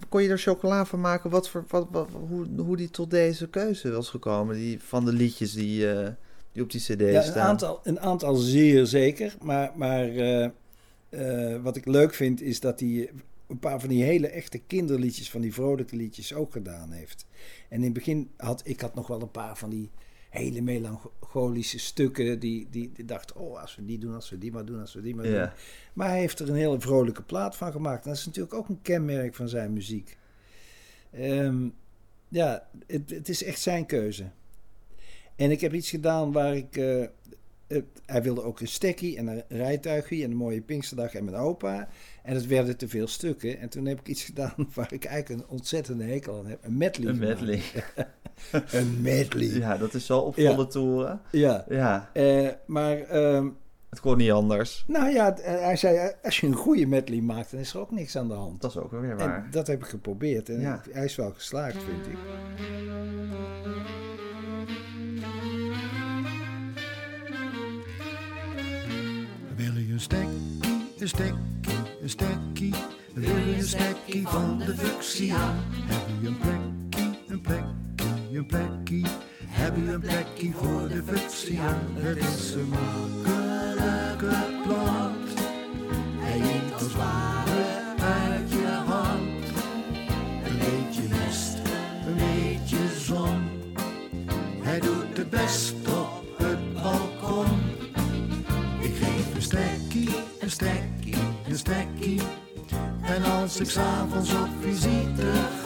A: kon je er chocola van maken? Wat voor, wat, wat, hoe, hoe die tot deze keuze was gekomen? Die, van de liedjes die, eh, die op die cd
B: Ja, een aantal, een aantal zeer zeker. Maar, maar eh, eh, wat ik leuk vind is dat hij een paar van die hele echte kinderliedjes, van die vrolijke liedjes ook gedaan heeft. En in het begin had ik had nog wel een paar van die hele melancholische stukken die, die, die dacht, oh als we die doen, als we die maar doen, als we die maar doen. Maar hij heeft er een hele vrolijke plaat van gemaakt. En dat is natuurlijk ook een kenmerk van zijn muziek. Ehm, ja, het, het is echt zijn keuze. En ik heb iets gedaan waar ik eh, het- hij wilde ook een stekkie en een rijtuigje en een mooie Pinksterdag en mijn opa. En het werden te veel stukken. En toen heb ik iets gedaan waar ik eigenlijk een ontzettende hekel aan heb. Een medley.
A: Een medley.
B: Een medley. Ja.
A: Ja, dat is zo op
B: Ja.
A: volle toeren.
B: ja.
A: Ja,
B: Eh, maar, ehm,
A: het kon niet anders.
B: nou ja, eh, hij zei, als je een goede medley maakt, dan is er ook niks aan de hand.
A: Dat is ook wel weer
B: En
A: waar.
B: dat heb ik geprobeerd. En
A: Ja.
B: hij is wel geslaagd, vind ik.
C: Wil je een stekkie, een stekkie, een stekkie? Wil je een stekkie van de fuchsia? Heb je een plekkie, een plekkie, een plekkie? Heb je een plekkie voor de fuchsia? Het is een makkelijke plant. Hij eet als ware uit je hand. Een beetje mest, een beetje zon. Hij doet het best als ik s'avonds op visite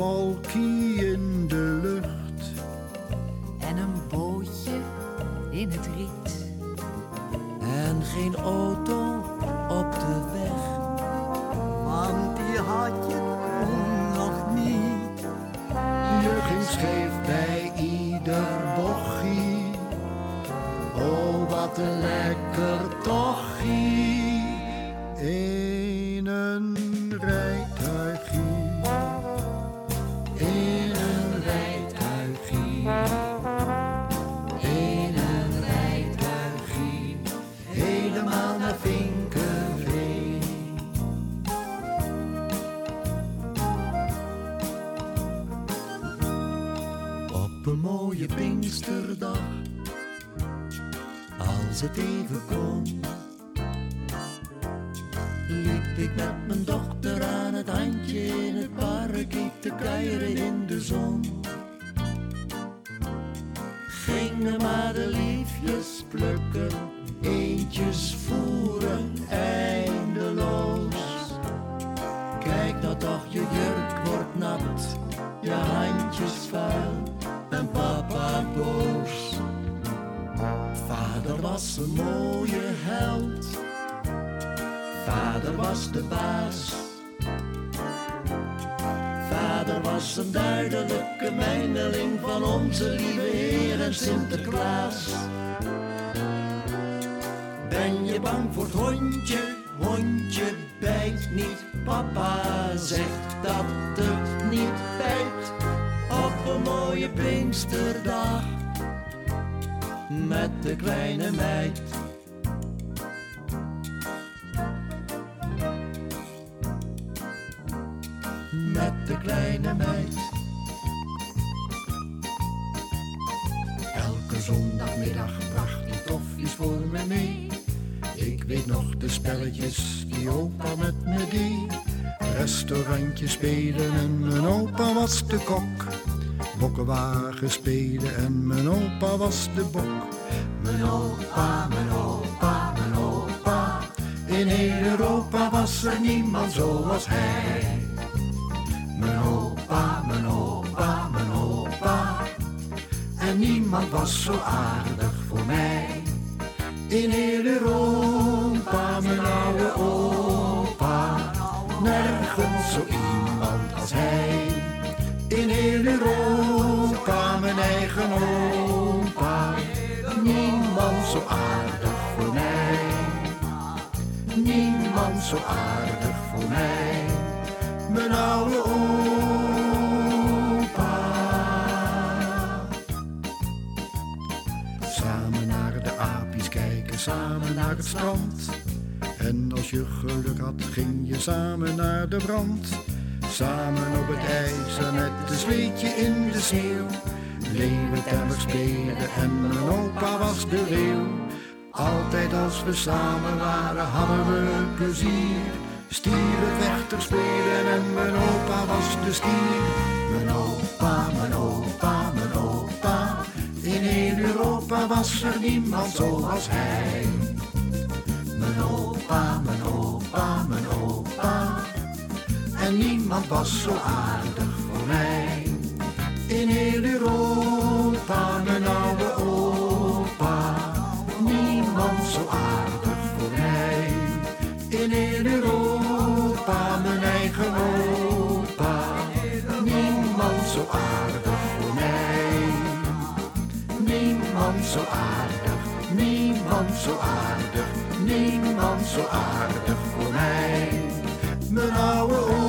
C: Wolkie in de lucht,
E: En een bootje in het riet.
F: En geen auto op de weg, want die had je toen nog niet.
C: je ging scheef bij ieder bochie. Oh, wat een lekker tochie. Als het even kon, onze lieve Heer en Sinterklaas. Ben je bang voor het hondje? Hondje bijt niet. Papa zegt dat het niet bijt. Op een mooie Pinksterdag. met de kleine meid. Kok. Bokkenwagen spelen en mijn opa was de bok. Mijn opa, mijn opa, mijn opa. In heel Europa was er niemand zoals hij. Mijn opa, mijn opa, mijn opa. En niemand was zo aardig voor mij. In heel Europa, zo aardig voor mij. Niemand zo aardig voor mij. Mijn oude opa. Samen naar de apies kijken, samen naar het strand. En als je geluk had, ging je samen naar de brand. Samen op het ijs en met een zweetje in de sneeuw. Leeuwentemmer spelen en mijn opa was de leeuw. Altijd als we samen waren, hadden we plezier. Stierenvechter spelen en mijn opa was de stier. Mijn opa, mijn opa, mijn opa. In heel Europa was er niemand zoals hij. Mijn opa, mijn opa, mijn opa. En niemand was zo aardig voor mij. In heel Europa, mijn oude opa. Niemand zo aardig voor mij. In heel Europa, mijn eigen opa. Niemand zo aardig voor mij. Niemand zo aardig, niemand zo aardig, niemand zo aardig voor mij. Mijn oude.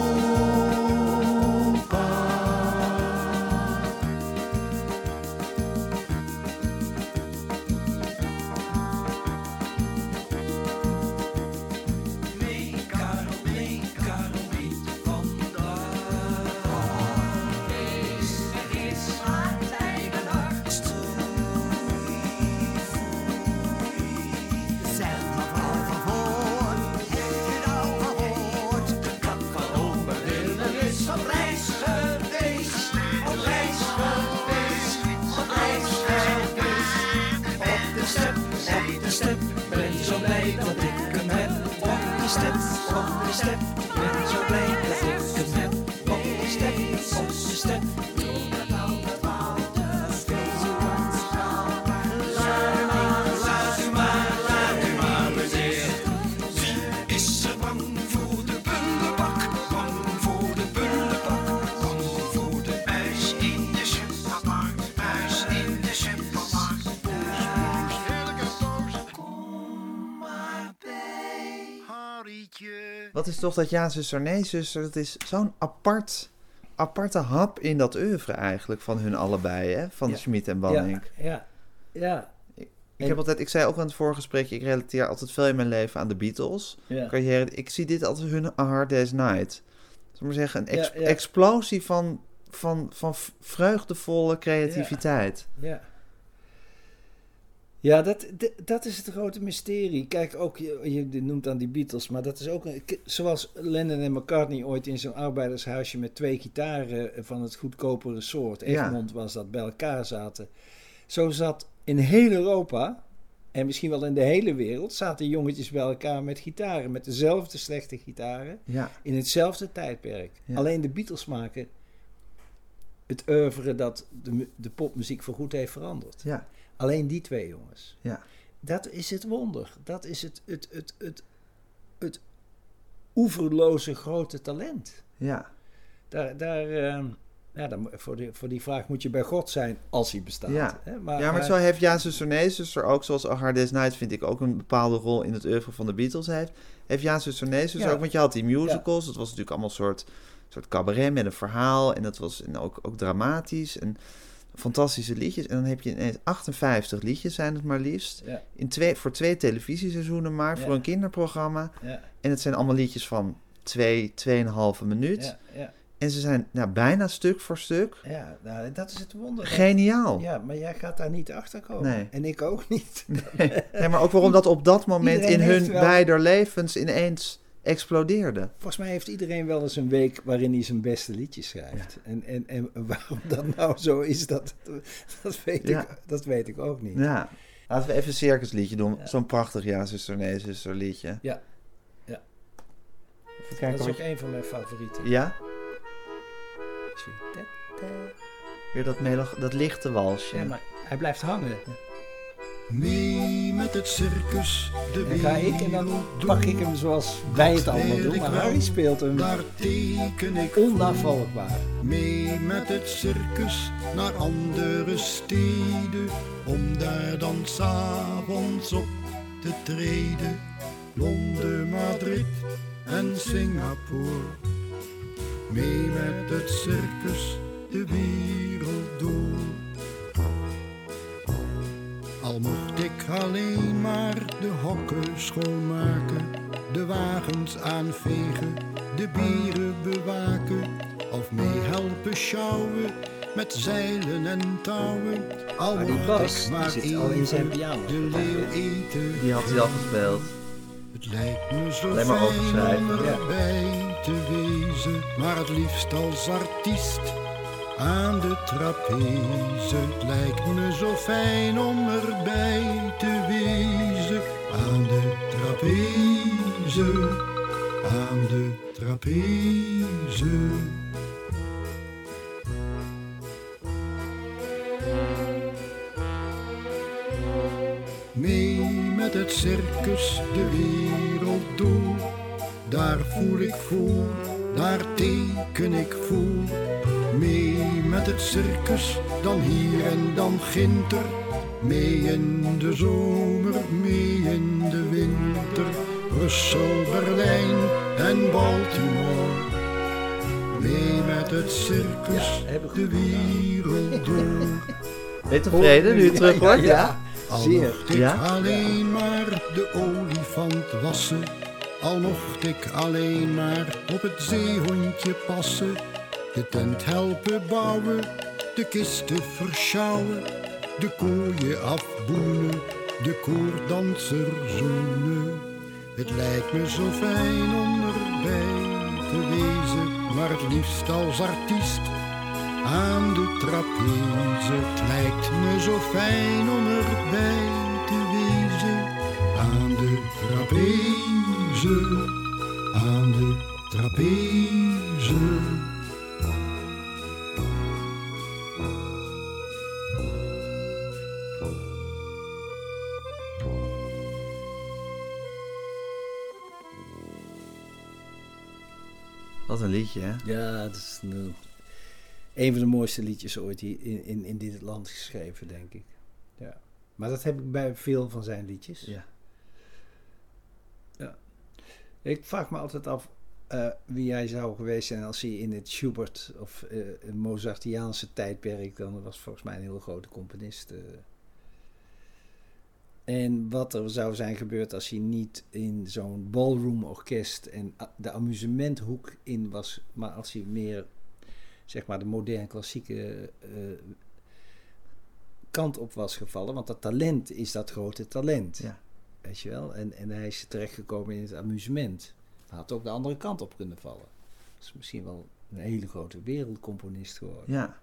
G: komið slepp, menn svo bleið is
A: toch dat ja, zuster, nee, zuster? Dat is zo'n apart, aparte hap in dat oeuvre eigenlijk van hun allebei, hè? Van
B: Ja.
A: Schmid en Banning.
B: Ja, ja, ja.
A: Ik, heb altijd, ik zei ook aan het vorige gesprekje, ik relateer altijd veel in mijn leven aan de Beatles.
B: ja.
A: Carrière, ik zie dit als hun A Hard Day's Night. Zal maar zeggen, een ex- explosie van, van, van vreugdevolle creativiteit.
B: Ja. Ja, dat, dat is het grote mysterie. Kijk, ook, je, je noemt dan die Beatles, maar dat is ook... Een, zoals Lennon en McCartney ooit in zo'n arbeidershuisje met twee gitaren van het goedkopere soort,
A: Ja.
B: Egmond was dat, bij elkaar zaten. Zo zat in heel Europa, en misschien wel in de hele wereld, zaten jongetjes bij elkaar met gitaren, met dezelfde slechte gitaren,
A: Ja,
B: in hetzelfde tijdperk.
A: Ja.
B: Alleen de Beatles maken het oeuvre dat de, de popmuziek voorgoed heeft veranderd.
A: ja,
B: Alleen die twee jongens.
A: ja.
B: Dat is het wonder. Dat is het, het, het, het, het oeverloze grote talent.
A: ja.
B: Daar, daar, ehm, ja, dan, voor, die, voor die vraag moet je bij God zijn als hij bestaat.
A: Ja.
B: Hè? Maar,
A: ja, maar zo heeft Ja, zuster, nee, zuster ook, zoals A Hard Day's Night vind ik ook een bepaalde rol in het oeuvre van de Beatles heeft. Heeft Ja, zuster, nee, zuster
B: Ja.
A: ook, want je had die musicals, dat was natuurlijk allemaal een soort, soort cabaret met een verhaal en dat was en ook, ook dramatisch. En fantastische liedjes. En dan heb je ineens 58 liedjes zijn het maar liefst.
B: Ja,
A: In twee, voor twee televisieseizoenen maar,
B: Ja.
A: voor een kinderprogramma.
B: ja,
A: En het zijn allemaal liedjes van twee, tweeënhalve minuut.
B: ja, ja.
A: En ze zijn nou, bijna stuk voor stuk.
B: Ja, nou, dat is het wonder.
A: Geniaal.
B: Ja, maar jij gaat daar niet achter komen.
A: Nee.
B: En ik ook niet.
A: Nee, maar ook waarom dat op dat moment
B: Iedereen
A: in hun
B: wel-
A: beider levens ineens explodeerde.
B: Volgens mij heeft iedereen wel eens een week waarin hij zijn beste liedjes schrijft. En, en, en waarom dat nou zo is, dat, dat, weet,
A: Ja.
B: ik, dat weet ik ook niet.
A: Ja. Laten we even een circusliedje doen.
B: Ja.
A: Zo'n prachtig ja, zuster, nee, zuster liedje.
B: Ja. Ja.
A: Even
B: Dat
A: kijken
B: is ook een van mijn favorieten.
A: Ja? Weer dat, melo- dat lichte walsje.
B: Ja, maar hij blijft hangen.
C: Mee met het circus, de
B: Dan ga ik en dan pak ik hem zoals wij het allemaal doen. Maar Harry speelt hem
C: Daar teken ik
B: onnavolgbaar.
C: mee met het circus naar andere steden. Om daar dan s'avonds op te treden. Londen, Madrid en Singapore. Mee met het circus de wereld door. Al mocht ik alleen maar de hokken schoonmaken, de wagens aanvegen, de bieren bewaken, of meehelpen sjouwen met zeilen en touwen. Al
B: Maar die
C: mocht
B: Bas,
C: ik maar
B: die zit al in zijn
C: de leeuw eten.
A: Die had hij al gespeeld.
C: Het lijkt me zo
A: Alleen maar
C: fijn
A: overschrijven,
C: om
B: ja.
C: erbij te wezen, maar het liefst als artiest aan de trapeze. Lijkt me zo fijn om erbij te wezen, aan de trapeze, aan de trapeze. Mee met het circus de wereld door. Daar voel ik voor, daar teken ik voor. Mee met het circus, dan hier en dan ginter. Mee in de zomer, mee in de winter. Brussel, Berlijn en Baltimore. Mee met het circus,
B: Ja,
C: de wereld door.
A: Ben je tevreden nu je terug
B: Ja,
A: hoort?
B: ja.
C: Al
B: Zeer.
C: mocht ik
A: Ja?
C: alleen maar de olifant wassen. Al mocht ik alleen maar op het zeehondje passen. De tent helpen bouwen, de kisten verschouwen. De kooien afboenen, de koordanser zoenen. Het lijkt me zo fijn om erbij te wezen, maar het liefst als artiest aan de trapeze. Het lijkt me zo fijn om erbij te wezen. Aan de trapeze, aan de trapeze.
A: Een liedje, hè?
B: Ja, dat is nou, een van de mooiste liedjes ooit hier in, in, in dit land geschreven, denk ik. Ja. Maar dat heb ik bij veel van zijn liedjes.
A: Ja.
B: Ja. Ik vraag me altijd af eh, wie hij zou geweest zijn als hij in het Schubert of eh een Mozartiaanse tijdperk, dan was volgens mij een hele grote componist. eh. En wat er zou zijn gebeurd als hij niet in zo'n ballroom orkest en de amusementhoek in was, maar als hij meer, zeg maar, de moderne klassieke eh, kant op was gevallen. Want dat talent is dat grote talent.
A: Ja.
B: Weet je wel? En, en hij is terechtgekomen in het amusement. Hij had ook de andere kant op kunnen vallen. Dat is misschien wel een hele grote wereldcomponist geworden.
A: Ja.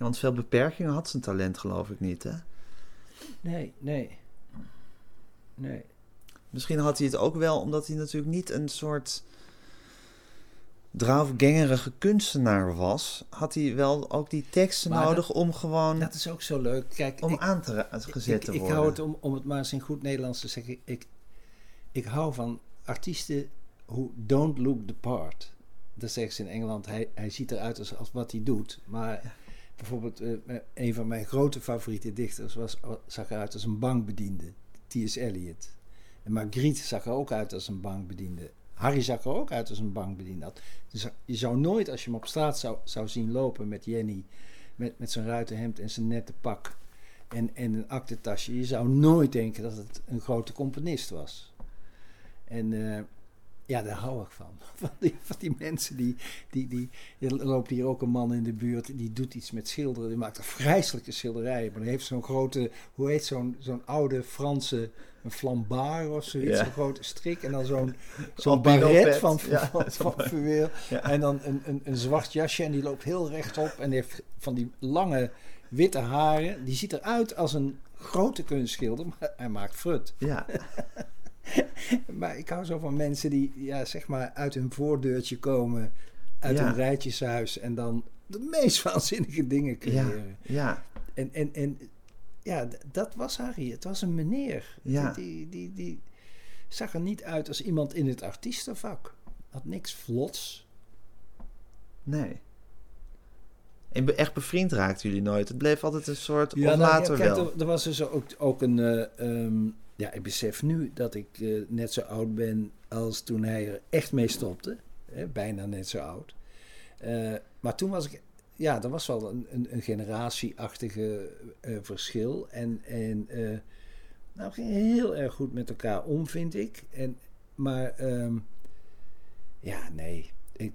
A: Ja, want veel beperkingen had zijn talent, geloof ik niet, hè?
B: Nee, nee. Nee.
A: Misschien had hij het ook wel omdat hij natuurlijk niet een soort draafgängerige kunstenaar was. Had hij wel ook die teksten
B: Maar
A: nodig om gewoon
B: Dat is ook zo leuk. Kijk,
A: om
B: ik,
A: aan te gezet
B: ik,
A: te
B: ik
A: worden.
B: hou het om, om het maar eens in goed Nederlands te zeggen. Ik, ik hou van artiesten who don't look the part. Dat zeggen ze in Engeland. Hij, hij ziet eruit als, als wat hij doet. Maar bijvoorbeeld eh, een van mijn grote favoriete dichters was, zag eruit als een bankbediende. T.S. Eliot. En Marguerite zag er ook uit als een bankbediende. Harry zag er ook uit als een bankbediende. Dus je zou nooit, als je hem op straat zou, zou zien lopen met Jenny met, met zijn ruitenhemd en zijn nette pak en, en een aktentasje. Je zou nooit denken dat het een grote componist was. En eh, ja, daar hou ik van. Van die, van die mensen die, die, die... Er loopt hier ook een man in de buurt, die doet iets met schilderen. Die maakt een vreselijke schilderijen. Maar die heeft zo'n grote, hoe heet zo'n zo'n oude Franse, een flambard of zoiets.
A: Ja.
B: Zo'n grote strik. En dan zo'n zo'n baret van,
A: Ja,
B: van, van.
A: Ja.
B: En dan een, een, een zwart jasje en die loopt heel rechtop. En die heeft van die lange witte haren. Die ziet eruit als een grote kunstschilder, maar hij maakt frut.
A: Ja,
B: Maar ik hou zo van mensen die ja, zeg maar uit hun voordeurtje komen, uit
A: Ja.
B: een rijtjeshuis en dan de meest waanzinnige dingen
A: ja,
B: creëren.
A: ja,
B: En, en, en ja, dat was Harry. Het was een meneer.
A: Ja.
B: Die, die, die, die zag er niet uit als iemand in het artiestenvak. Had niks vlots.
A: nee. En echt bevriend raakten jullie nooit. Het bleef altijd een soort, of
B: nou,
A: later
B: ja, kijk,
A: wel.
B: Er, er was dus ook, ook een... eh, ehm, ja, ik besef nu dat ik eh, net zo oud ben als toen hij er echt mee stopte. Hè, bijna net zo oud. Eh, maar toen was ik... Ja, er was wel een, een, een generatieachtige eh, verschil. En, en nou, we gingen heel erg goed met elkaar om, vind ik. En, maar ehm, ja, nee. Ik,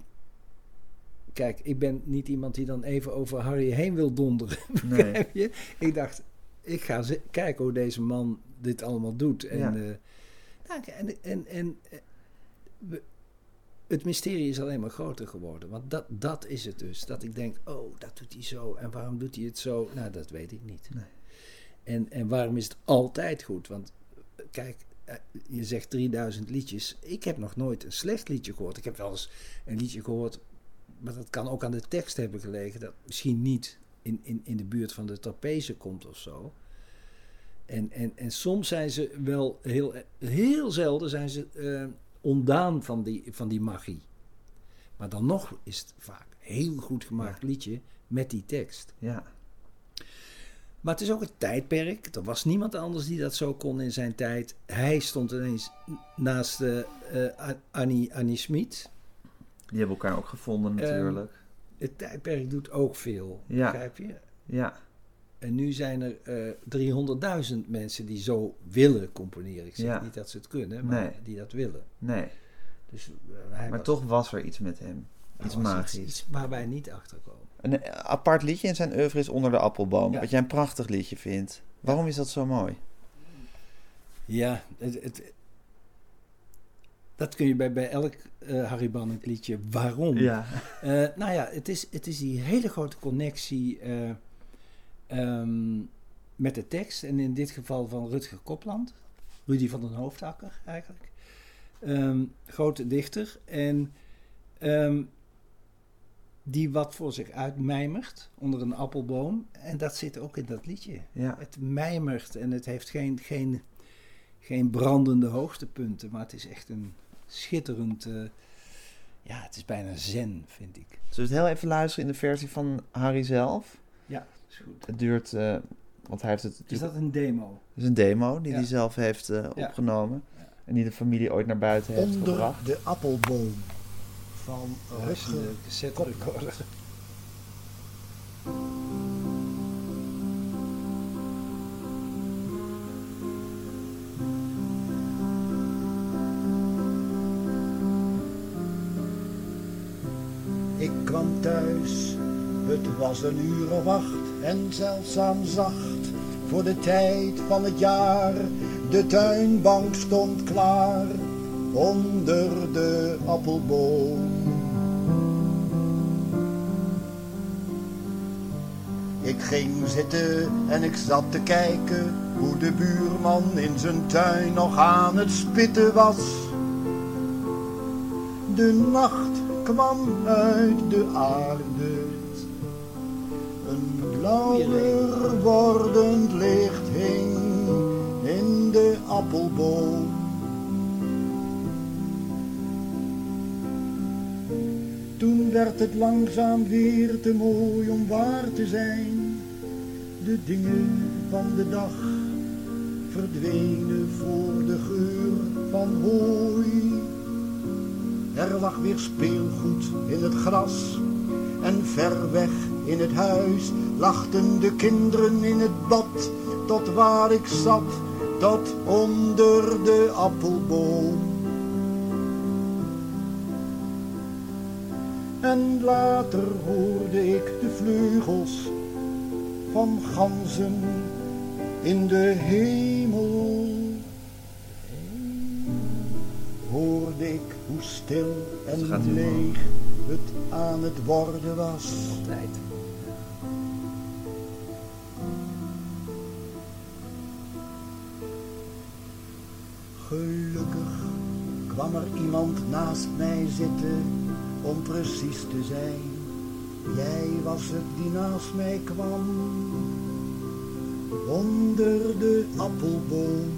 B: kijk, ik ben niet iemand die dan even over Harry heen wil donderen.
A: Nee.
B: Je? Ik dacht, ik ga ze- kijken hoe deze man dit allemaal doet. En,
A: Ja.
B: eh, nou, en, en, en eh, we- het mysterie is alleen maar groter geworden. Want dat, dat is het dus. Dat ik denk, oh, dat doet hij zo. En waarom doet hij het zo? Nou, dat weet ik niet.
A: Nee.
B: En, en waarom is het altijd goed? Want eh, kijk, je zegt 3000 liedjes. Ik heb nog nooit een slecht liedje gehoord. Ik heb wel eens een liedje gehoord, maar dat kan ook aan de tekst hebben gelegen. Dat misschien niet in, in, in de buurt van de trapeze komt of zo. En, en, en soms zijn ze wel heel, heel zelden zijn ze eh, ontdaan van die, van die magie. Maar dan nog is het vaak een heel goed gemaakt liedje met die tekst.
A: Ja,
B: Maar het is ook een tijdperk. Er was niemand anders die dat zo kon in zijn tijd. Hij stond ineens naast eh, Annie, Annie Smit.
A: die hebben elkaar ook gevonden natuurlijk.
B: Het tijdperk doet ook veel,
A: Ja.
B: begrijp je?
A: ja,
B: En nu zijn er eh 300.000 mensen die zo willen componeren. Ik zeg
A: Ja.
B: niet dat ze het kunnen, maar
A: Nee.
B: die dat willen.
A: nee.
B: Dus, eh,
A: Maar
B: was-
A: toch was er iets met hem.
B: hij
A: Iets magisch.
B: Iets waar wij niet achter komen.
A: Een eh, apart liedje in zijn oeuvre is Onder de Appelboom.
B: Ja.
A: Wat jij een prachtig liedje vindt. Waarom is dat zo mooi?
B: Ja, het, het, dat kun je bij, bij elk eh Harry Banning liedje. Waarom?
A: Ja.
B: Eh, nou ja, het is, het is die hele grote connectie eh, ehm, met de tekst. En in dit geval van Rutger Kopland. Rudy van den Hoofdakker eigenlijk. Ehm, grote dichter. En ehm, die wat voor zich uitmijmert onder een appelboom. En dat zit ook in dat liedje.
A: Ja.
B: Het mijmert en het heeft geen, geen, geen brandende hoogtepunten. Maar het is echt een schitterend... eh, ja, het is bijna zen, vind ik.
A: Zullen we het heel even luisteren in de versie van Harry zelf?
B: Ja.
A: Het duurt, eh, want hij heeft het
B: Is dat een demo?
A: Het is een demo die
B: Ja.
A: hij zelf heeft eh,
B: Ja.
A: opgenomen. En die de familie ooit naar buiten heeft
C: Onder
A: gebracht.
C: de appelboom van
B: is
C: Rutger
B: de
C: was een uur of acht en zeldzaam zacht voor de tijd van het jaar. De tuinbank stond klaar onder de appelboom. Ik ging zitten en ik zat te kijken hoe de buurman in zijn tuin nog aan het spitten was. De nacht kwam uit de aarde. Blauwer wordend licht hing in de appelboom. Toen werd het langzaam weer te mooi om waar te zijn. De dingen van de dag verdwenen voor de geur van hooi. Er lag weer speelgoed in het gras en ver weg in het huis lachten de kinderen in het bad, tot waar ik zat, tot onder de appelboom. En later hoorde ik de vleugels van ganzen in de hemel. Hoorde ik hoe stil en leeg het aan het worden was.
B: Tijd.
C: Kwam er iemand naast mij zitten om precies te zijn. Jij was het die naast mij kwam, onder de appelboom.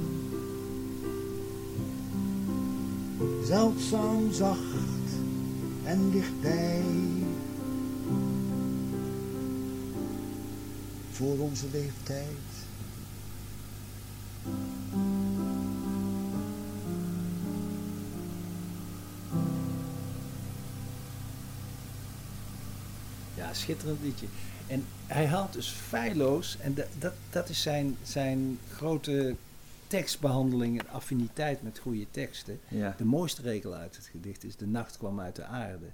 C: Zeldzaam zacht en dichtbij. Voor onze leeftijd.
B: Schitterend liedje. En hij haalt dus feilloos, en dat, dat, dat is zijn, zijn grote tekstbehandeling en affiniteit met goede teksten.
A: Ja.
B: De mooiste regel uit het gedicht is: De nacht kwam uit de aarde.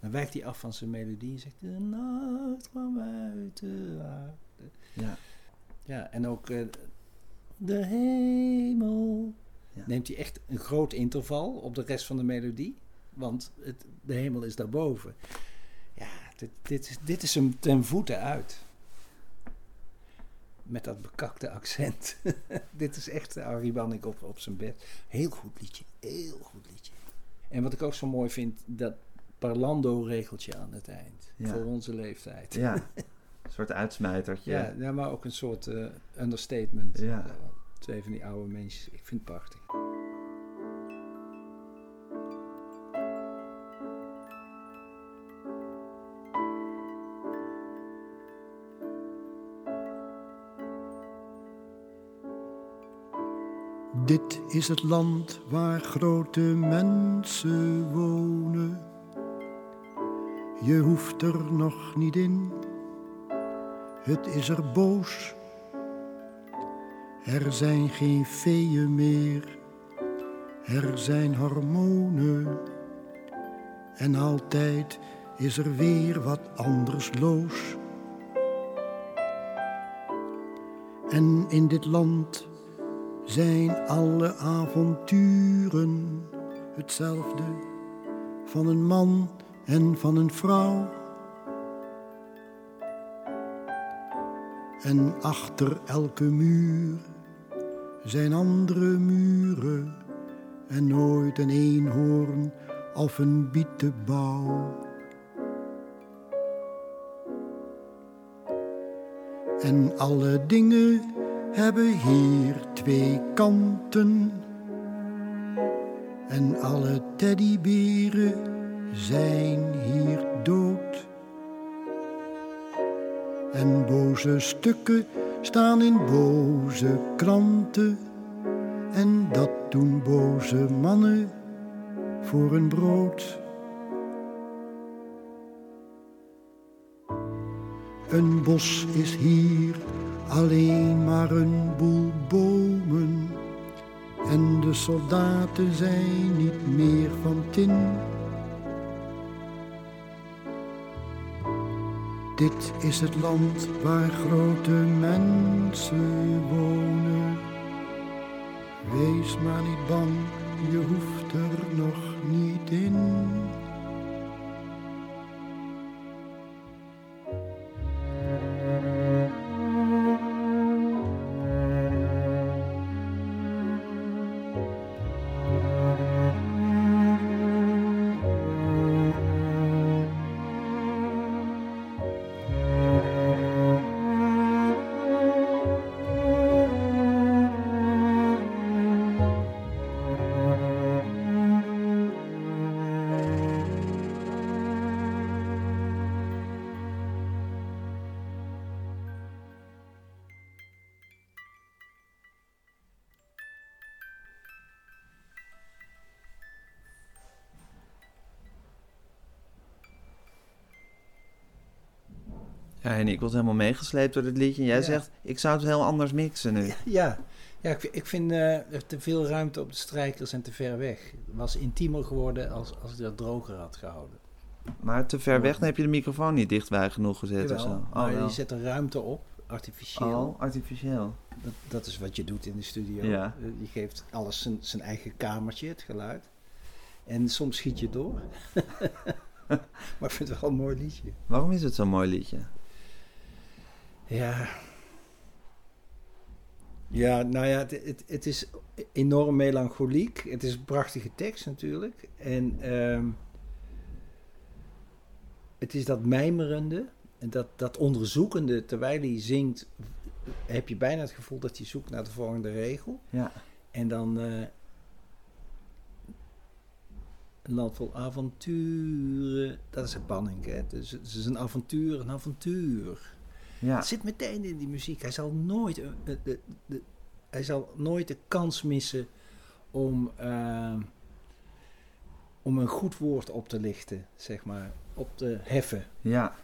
B: Dan wijkt hij af van zijn melodie en zegt: De nacht kwam uit de aarde.
A: Ja.
B: Ja, en ook eh, de hemel.
A: Ja.
B: Neemt hij echt een groot interval op de rest van de melodie, want het, de hemel is daarboven. Dit, dit, is- dit is hem ten voeten uit. Met dat bekakte accent. dit is echt Harry Banning op, op zijn bed. Heel goed liedje, heel goed liedje. En wat ik ook zo mooi vind, dat parlando-regeltje aan het eind.
A: Ja.
B: Voor onze leeftijd.
A: ja. Een soort uitsmijtertje.
B: Ja, ja, maar ook een soort eh, understatement.
A: Ja.
B: Twee van die oude mensen. Ik vind het prachtig.
C: Dit is het land waar grote mensen wonen. Je hoeft er nog niet in, het is er boos. Er zijn geen feeën meer, er zijn hormonen. En altijd is er weer wat anders los. En in dit land zijn alle avonturen hetzelfde van een man en van een vrouw. En achter elke muur zijn andere muren en nooit een eenhoorn of een bietenbouw. En alle dingen hebben hier twee kanten. En alle teddyberen zijn hier dood. En boze stukken staan in boze kranten. En dat doen boze mannen voor een brood. Een bos is hier alleen maar een boel bomen. En de soldaten zijn niet meer van tin. Dit is het land waar grote mensen wonen. Wees maar niet bang, je hoeft er nog niet in.
A: Ja, en ik was helemaal meegesleept door dit liedje. En jij
B: Ja.
A: zegt, ik zou het heel anders mixen nu.
B: Ja, ja ik, vind- ik vind eh, te veel ruimte op de strijkers en te ver weg. Het was intiemer geworden als, als ik dat droger had gehouden.
A: Maar te ver weg, dan heb je de microfoon niet dichtbij genoeg gezet of zo. Oh,
B: maar
A: wel.
B: je zet er ruimte op, artificieel.
A: Oh, artificieel.
B: Dat, dat is wat je doet in de studio.
A: Ja.
B: Eh, Je geeft alles zijn, zijn eigen kamertje, het geluid. En soms schiet je door. maar ik vind het wel een mooi liedje.
A: Waarom is het zo'n mooi liedje?
B: Ja. Ja, nou ja, het, het, het is enorm melancholiek. Het is een prachtige tekst natuurlijk. En ehm, het is dat mijmerende en dat, dat onderzoekende. Terwijl hij zingt, heb je bijna het gevoel dat hij zoekt naar de volgende regel.
A: Ja.
B: En dan eh, een land vol avonturen. Dat is het banning, hè. Dus het is een avontuur, een avontuur.
A: Ja.
B: Het zit meteen in die muziek. Hij zal nooit, eh, de, de, de- hij zal nooit de kans missen om, eh, om een goed woord op te lichten, zeg maar. Op te heffen.
A: Ja.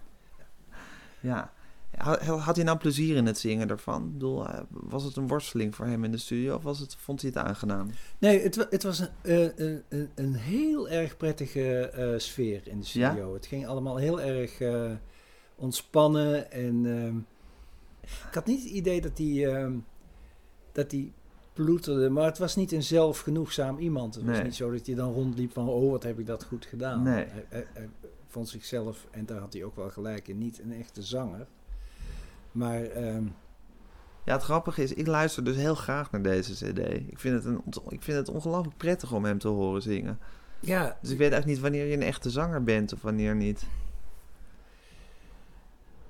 A: Ja. Had, had hij nou plezier in het zingen ervan? Ik bedoel, eh, was het een worsteling voor hem in de studio of was het, vond hij het aangenaam?
B: Nee, het, het was een, een, een, een heel erg prettige sfeer in de studio. Het ging allemaal heel erg ontspannen. En ehm, ik had niet het idee dat hij ehm, dat hij ploeterde. Maar het was niet een zelfgenoegzaam iemand. Het was niet zo dat hij dan rondliep van... oh, wat heb ik dat goed gedaan.
A: Nee.
B: Hij, hij- hij vond zichzelf, en daar had hij ook wel gelijk in... niet een echte zanger. Maar ehm,
A: Ja, het grappige is, ik luister dus heel graag naar deze cd. Ik vind het, een, ik vind het ongelooflijk prettig om hem te horen zingen.
B: ja,
A: Dus ik weet eigenlijk niet wanneer je een echte zanger bent of wanneer niet.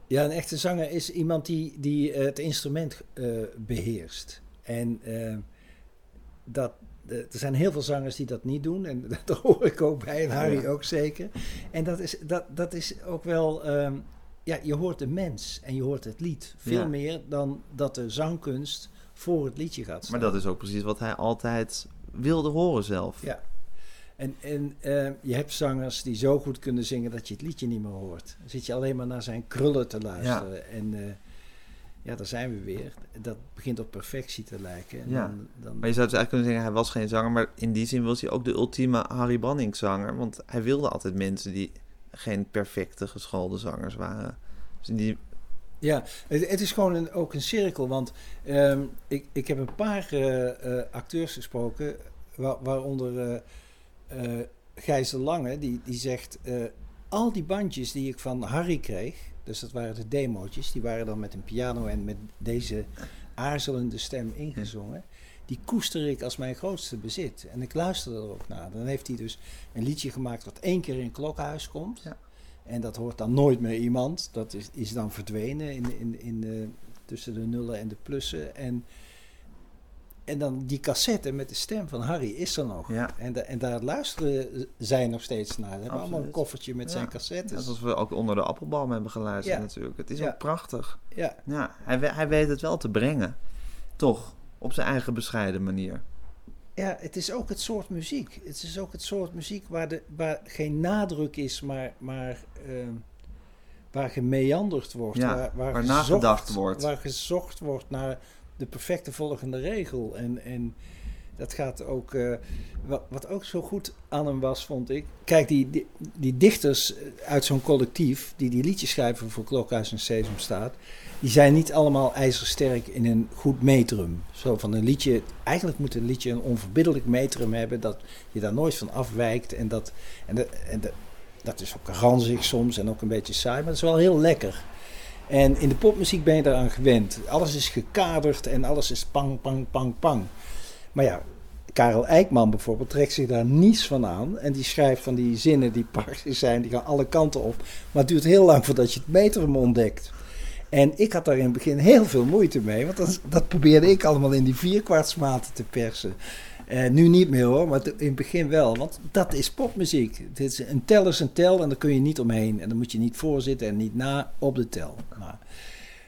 B: Ja, een echte zanger is iemand die, die eh, het instrument eh, beheerst. En eh, dat, er zijn heel veel zangers die dat niet doen. En daar hoor ik ook bij. En Harry
A: Ja.
B: ook zeker. En dat is, dat, dat is ook wel... ehm, ja, je hoort de mens en je hoort het lied. Veel
A: Ja.
B: meer dan dat de zangkunst voor het liedje gaat staan.
A: Maar dat is ook precies wat hij altijd wilde horen zelf.
B: Ja. En, en eh, je hebt zangers die zo goed kunnen zingen dat je het liedje niet meer hoort. Dan zit je alleen maar naar zijn krullen te luisteren. En eh, ja, daar zijn we weer. Dat begint op perfectie te lijken. En
A: Ja.
B: dan, dan,
A: Maar je zou dus eigenlijk kunnen zeggen, hij was geen zanger, maar in die zin was hij ook de ultieme Harry Banning zanger. Want hij wilde altijd mensen die geen perfecte geschoolde zangers waren. Dus die,
B: Ja, het, het is gewoon een, ook een cirkel. Want ehm, ik, ik heb een paar eh, acteurs gesproken, wa- waaronder eh, Gijs de Lange, die, die zegt... eh, al die bandjes die ik van Harry kreeg, dus dat waren de demootjes... die waren dan met een piano en met deze aarzelende stem ingezongen... die koester ik als mijn grootste bezit. En ik luisterde er ook naar. Dan heeft hij dus een liedje gemaakt wat één keer in klokhuis komt...
A: Ja.
B: En dat hoort dan nooit meer iemand. Dat is, is dan verdwenen in, in, in de, tussen de nullen en de plussen. En, en dan die cassette met de stem van Harry is er nog.
A: Ja.
B: En, da- en daar luisteren zij nog steeds naar. Ze hebben allemaal een koffertje met zijn
A: Ja.
B: cassettes.
A: zoals we ook onder de appelboom hebben geluisterd
B: Ja.
A: natuurlijk. Het is
B: Ja.
A: ook prachtig.
B: Ja,
A: Ja, hij, hij weet het wel te brengen. Toch, op zijn eigen bescheiden manier.
B: ja, het is ook het soort muziek. Het is ook het soort muziek waar, de, waar geen nadruk is, maar, maar ehm, waar gemeanderd wordt.
A: Ja,
B: waar, waar,
A: waar
B: gezocht-
A: nagedacht wordt.
B: Waar gezocht wordt naar de perfecte volgende regel. En, en dat gaat ook. eh, wat, wat ook zo goed aan hem was, vond ik. Kijk, die, die, die dichters eh, uit zo'n collectief. die die liedjes schrijven voor Klokhuis en Sesamstraat. die zijn niet allemaal ijzersterk in een goed metrum. Zo van een liedje. Eigenlijk moet een liedje een onverbiddelijk metrum hebben. dat je daar nooit van afwijkt. En dat. En de, en dat is ook ranzig soms en ook een beetje saai, maar dat is wel heel lekker. En in de popmuziek ben je daaraan gewend. Alles is gekaderd en alles is pang, pang, pang, pang. Maar ja, Karel Eikman bijvoorbeeld trekt zich daar niets van aan. En die schrijft van die zinnen die prachtig zijn, die gaan alle kanten op. Maar het duurt heel lang voordat je het metrum ontdekt. En ik had daar in het begin heel veel moeite mee, want dat, dat probeerde ik allemaal in die vierkwartsmaten te persen. Eh, nu niet meer hoor, maar in het begin wel. Want dat is popmuziek. Dit is een tel is een tel en daar kun je niet omheen. En dan moet je niet voorzitten en niet na op de tel. Maar,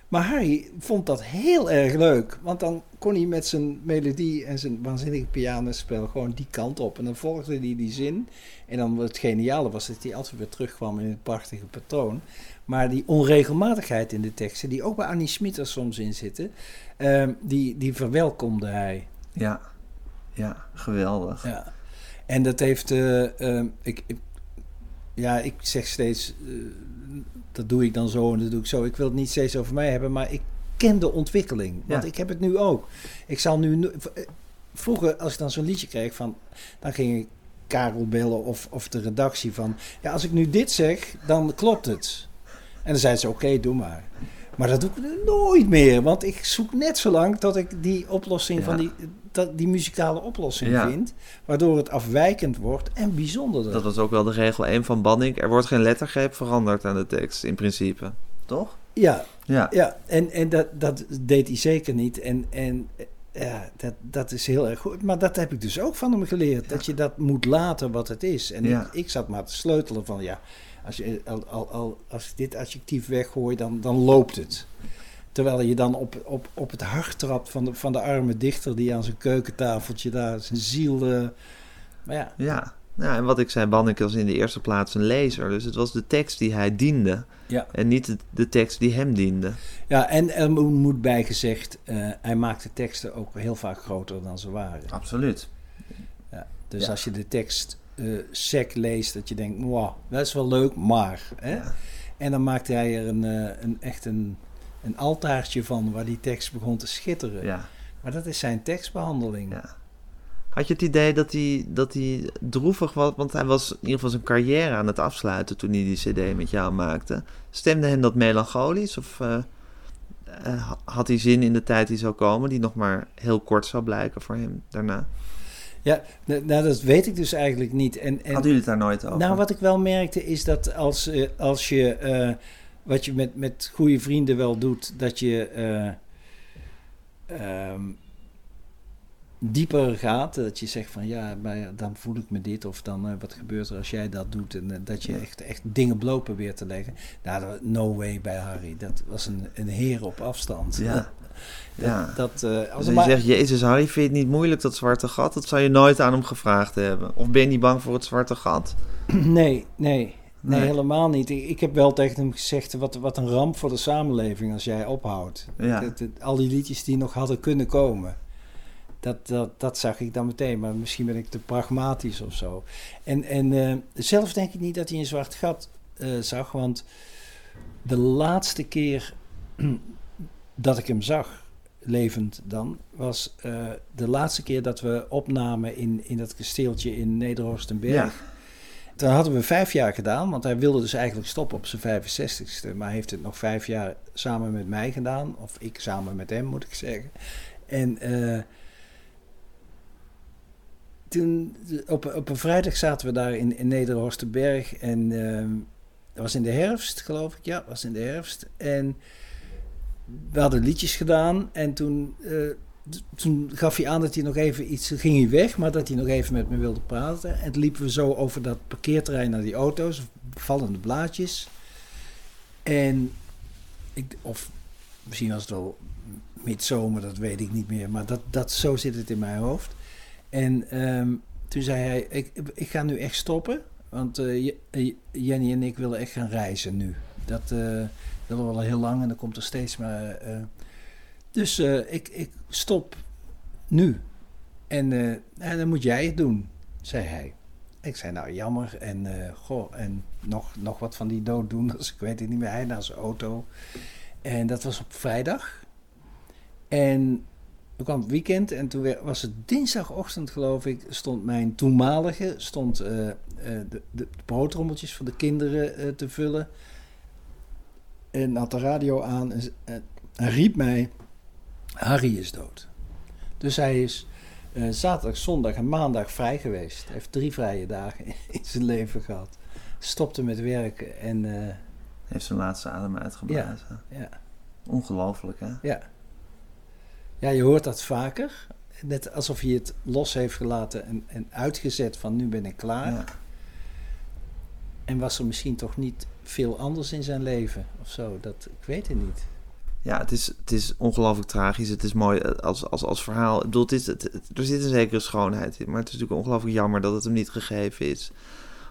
B: Maar Harry vond dat heel erg leuk. Want dan kon hij met zijn melodie en zijn waanzinnige pianospel gewoon die kant op. En dan volgde hij die zin. En dan het geniale was dat hij altijd weer terugkwam in het prachtige patroon. Maar die onregelmatigheid in de teksten, die ook bij Annie Smit er soms in zitten, ehm, die, die verwelkomde hij.
A: Ja, ja geweldig.
B: Ja. En dat heeft. eh, ehm, ik, ik- ja, ik zeg steeds. eh, dat doe ik dan zo en dat doe ik zo. Ik wil het niet steeds over mij hebben, maar ik ken de ontwikkeling. Want
A: Ja.
B: ik heb het nu ook. Ik zal nu. eh, Vroeger, als ik dan zo'n liedje kreeg van. dan ging ik Karel bellen of, of de redactie van. Ja, als ik nu dit zeg, dan klopt het. En dan zeiden ze: Oké, doe maar. Maar dat doe ik nooit meer. Want ik zoek net zo lang tot ik die oplossing
A: Ja.
B: van die, dat, die muzikale oplossing
A: Ja.
B: vind. Waardoor het afwijkend wordt en bijzonderder.
A: Dat was ook wel de regel 1 van Banning. Er wordt geen lettergreep veranderd aan de tekst, in principe. Toch?
B: Ja,
A: Ja.
B: ja. en, en dat, dat deed hij zeker niet. En, en ja, dat, dat is heel erg goed. Maar dat heb ik dus ook van hem geleerd. Dat je dat moet laten wat het is. En
A: Ja.
B: ik, ik zat maar te sleutelen van ja, als, je, al, al, al, als ik dit adjectief weggooi, dan, dan loopt het. Terwijl je dan op, op, op het hart trapt van de, van de arme dichter die aan zijn keukentafeltje daar zijn ziel. eh, maar ja,
A: Ja. ja, en wat ik zei, Banning was in de eerste plaats een lezer. Dus het was de tekst die hij diende.
B: Ja.
A: En niet de, de tekst die hem diende.
B: ja, en er mo- moet bijgezegd, eh hij maakte teksten ook heel vaak groter dan ze waren.
A: Absoluut.
B: Ja, dus
A: Ja.
B: als je de tekst eh sec leest, dat je denkt, wow, dat is wel leuk, maar. Hè? En dan maakte hij er een, een, echt een, een altaartje van waar die tekst begon te schitteren.
A: Ja.
B: Maar dat is zijn tekstbehandeling.
A: Ja. Had je het idee dat hij, dat hij droevig was? Want hij was in ieder geval zijn carrière aan het afsluiten toen hij die cd met jou maakte. Stemde hem dat melancholisch? Of eh, eh, had hij zin in de tijd die zou komen, die nog maar heel kort zou blijken voor hem daarna?
B: Ja, nou dat weet ik dus eigenlijk niet. En, en,
A: Hadden jullie het daar nooit over?
B: Nou, wat ik wel merkte is dat als, eh, als je, wat je met, met goede vrienden wel doet, dat je eh, ehm, dieper gaat. Dat je zegt van ja, maar dan voel ik me dit of dan eh, wat gebeurt er als jij dat doet. En eh, dat je echt, echt dingen bloot probeert te leggen. Nou, no way bij Harry. Dat was een, een heer op afstand.
A: Ja.
B: Dat,
A: Ja.
B: dat, eh, als er
A: je zegt, Jezus Harry, vind je het niet moeilijk dat zwarte gat? Dat zou je nooit aan hem gevraagd hebben. Of ben je niet bang voor het zwarte gat?
B: Nee, nee. Nee,
A: Nee.
B: helemaal niet. Ik, ik heb wel tegen hem gezegd, wat, wat een ramp voor de samenleving als jij ophoudt.
A: Ja.
B: Dat- dat- al die liedjes die nog hadden kunnen komen. Dat, dat, dat zag ik dan meteen, maar misschien ben ik te pragmatisch of zo. En, en eh, zelf denk ik niet dat hij een zwart gat eh, zag, want de laatste keer dat ik hem zag, levend dan, was eh, de laatste keer dat we opnamen in, in dat kasteeltje in Nederhorstenberg.
A: Ja.
B: Toen hadden we vijf jaar gedaan, want hij wilde dus eigenlijk stoppen op zijn 65ste. Maar heeft het nog vijf jaar samen met mij gedaan. Of ik samen met hem, moet ik zeggen. En eh, toen, op, op een vrijdag zaten we daar in, in Nederhorstenberg. En eh, dat was in de herfst, geloof ik. Ja, dat was in de herfst. En we hadden liedjes gedaan. En toen, eh, toen gaf hij aan dat hij nog even iets... Ging hij weg, maar dat hij nog even met me wilde praten. En toen liepen we zo over dat parkeerterrein naar die auto's. Vallende blaadjes. En... Ik, of misschien was het wel midzomer, dat weet ik niet meer. Maar dat, dat, zo zit het in mijn hoofd. En ehm, toen zei hij, ik, ik ga nu echt stoppen. Want eh, eh, Jenny en ik willen echt gaan reizen nu. Dat eh, willen we al heel lang en dan komt er steeds maar... dus eh, ik, ik stop nu. En eh, dan moet jij het doen, zei hij. Ik zei, nou jammer. En, eh, goh, en nog, nog wat van die dood doen. Dus ik weet het niet meer. Hij naar zijn auto. En dat was op vrijdag. En toen kwam het weekend en toen was het dinsdagochtend, geloof ik, stond mijn toenmalige, stond de, de broodrommeltjes voor de kinderen te vullen. En had de radio aan en, riep mij, Harry is dood. Dus hij is eh, zaterdag, zondag en maandag vrij geweest. Hij heeft drie vrije dagen in zijn leven gehad. Stopte met werken en eh,
A: Heeft zijn laatste adem uitgeblazen.
B: ja,
A: Ongelooflijk, hè?
B: ja. Ja, je hoort dat vaker. Net alsof hij het los heeft gelaten en, en uitgezet van nu ben ik klaar.
A: Ja.
B: En was er misschien toch niet veel anders in zijn leven of zo. Dat, ik weet het niet.
A: Ja, het is, het is ongelooflijk tragisch. Het is mooi eh, als, als, als verhaal. Ik bedoel, het is, het, het- er zit een zekere schoonheid in. Maar het is natuurlijk ongelooflijk jammer dat het hem niet gegeven is...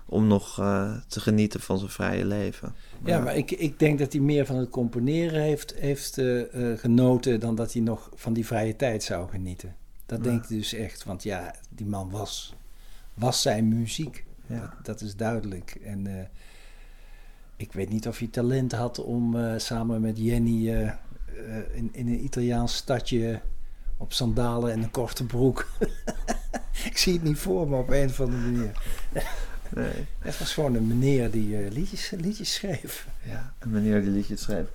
A: om nog eh, te genieten van zijn vrije leven.
B: Ja, maar ik, ik denk dat hij meer van het componeren heeft, heeft eh, genoten dan dat hij nog van die vrije tijd zou genieten. Dat denk ik dus echt, want ja, die man was, was zijn muziek.
A: Ja.
B: Dat, dat is duidelijk. En ik weet niet of hij talent had om eh, samen met Jenny eh, eh, in, in een Italiaans stadje op sandalen en een korte broek. ik zie het niet voor me op een of andere manier.
A: Nee.
B: Het was gewoon een meneer die liedjes, liedjes schreef.
A: Ja, een meneer die liedjes schreef.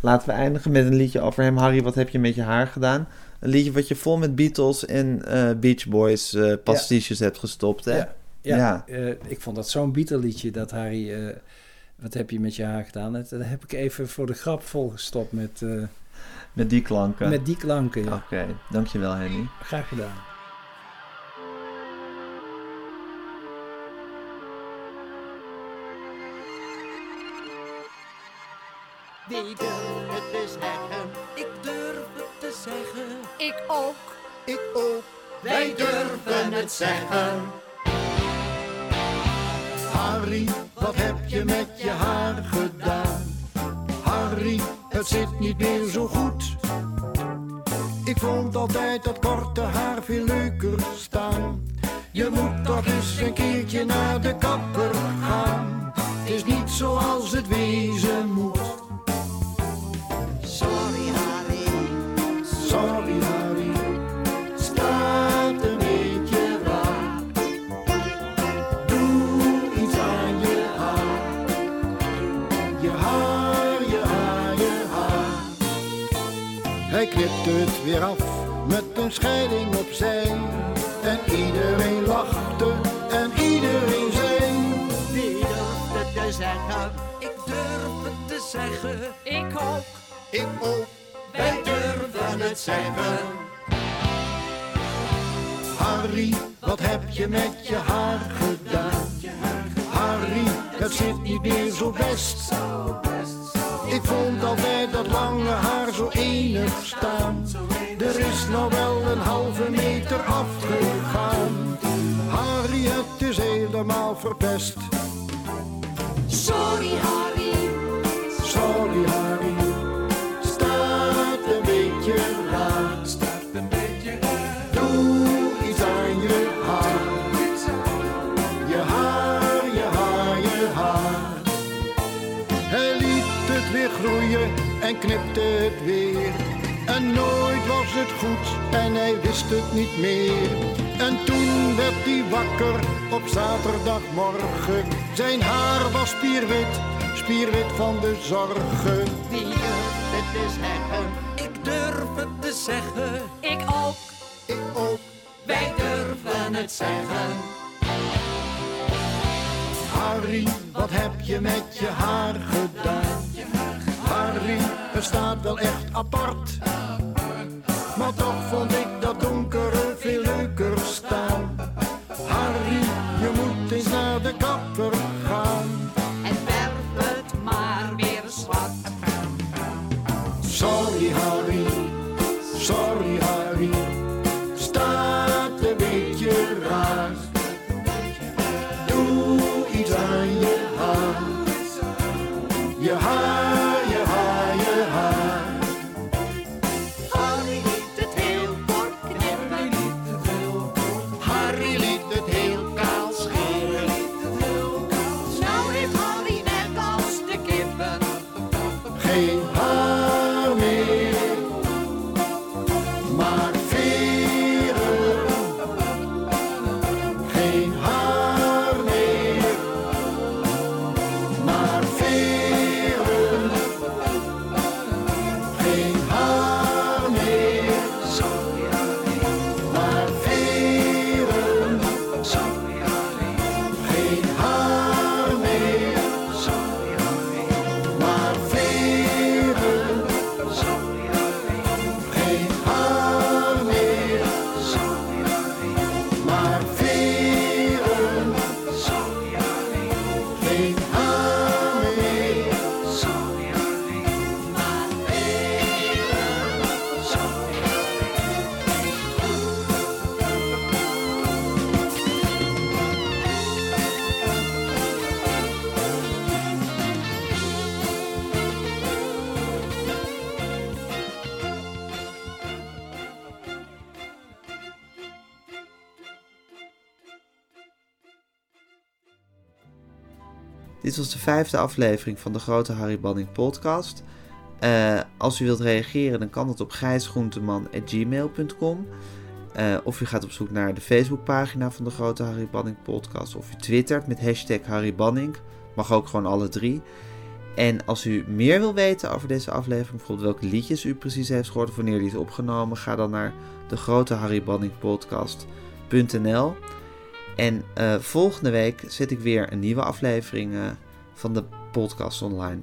A: Laten we eindigen met een liedje over hem. Harry, wat heb je met je haar gedaan? Een liedje wat je vol met Beatles en Beach Boys pastiches hebt gestopt, hè?
B: Ja, ja,
A: Ja.
B: ik vond dat zo'n Beatle-liedje dat Harry... wat heb je met je haar gedaan? Dat, dat heb ik even voor de grap volgestopt met, eh,
A: Met die klanken.
B: met die klanken. Ja.
A: Oké, dankjewel Henny.
B: Graag gedaan.
E: Wie durft het te zeggen? Ik durf het te zeggen.
H: Ik ook.
E: Ik ook. Wij durven het zeggen.
C: Harry, wat heb je met je haar gedaan? Harry, het zit niet meer zo goed. Ik vond altijd dat korte haar veel leuker staan. Je moet toch eens een keertje naar de kapper gaan. Het is niet zoals het wezen moet. Hij knipte het weer af met een scheiding opzij. En iedereen lachte en iedereen zei.
E: wie durft het te zeggen? Ik durf het te zeggen.
H: Ik ook.
C: Ik ook.
E: Wij durven het zeggen.
C: Harry, wat heb je met je haar gedaan? Harry, het zit niet meer zo best. Ik vond altijd dat lange haar zo enig staan. Er is nou wel een halve meter afgegaan. Harry, het is helemaal verpest.
H: Sorry, Harry.
C: Sorry Harry, en knipte het weer. En nooit was het goed en hij wist het niet meer. En toen werd hij wakker op zaterdagmorgen. Zijn haar was spierwit, spierwit van de zorgen.
E: Wie durft het te zeggen? Ik durf het te zeggen.
H: Ik ook.
C: Ik ook.
E: Wij durven het zeggen.
C: Harry, wat heb je met je haar gedaan? Het staat wel echt apart. Maar toch vond ik
A: was de vijfde aflevering van de Grote Harry Banning podcast. Eh, als u wilt reageren, dan kan dat op gijsgroenteman.gmail.com. Eh of u gaat op zoek naar de Facebookpagina van de Grote Harry Banning podcast. Of u twittert met hashtag Harry Banning. Mag ook gewoon alle drie. En als u meer wil weten over deze aflevering, bijvoorbeeld welke liedjes u precies heeft gehoord of wanneer die is opgenomen, ga dan naar de grote Harry Banning podcast.nl. En eh, volgende week zet ik weer een nieuwe aflevering van de podcast online.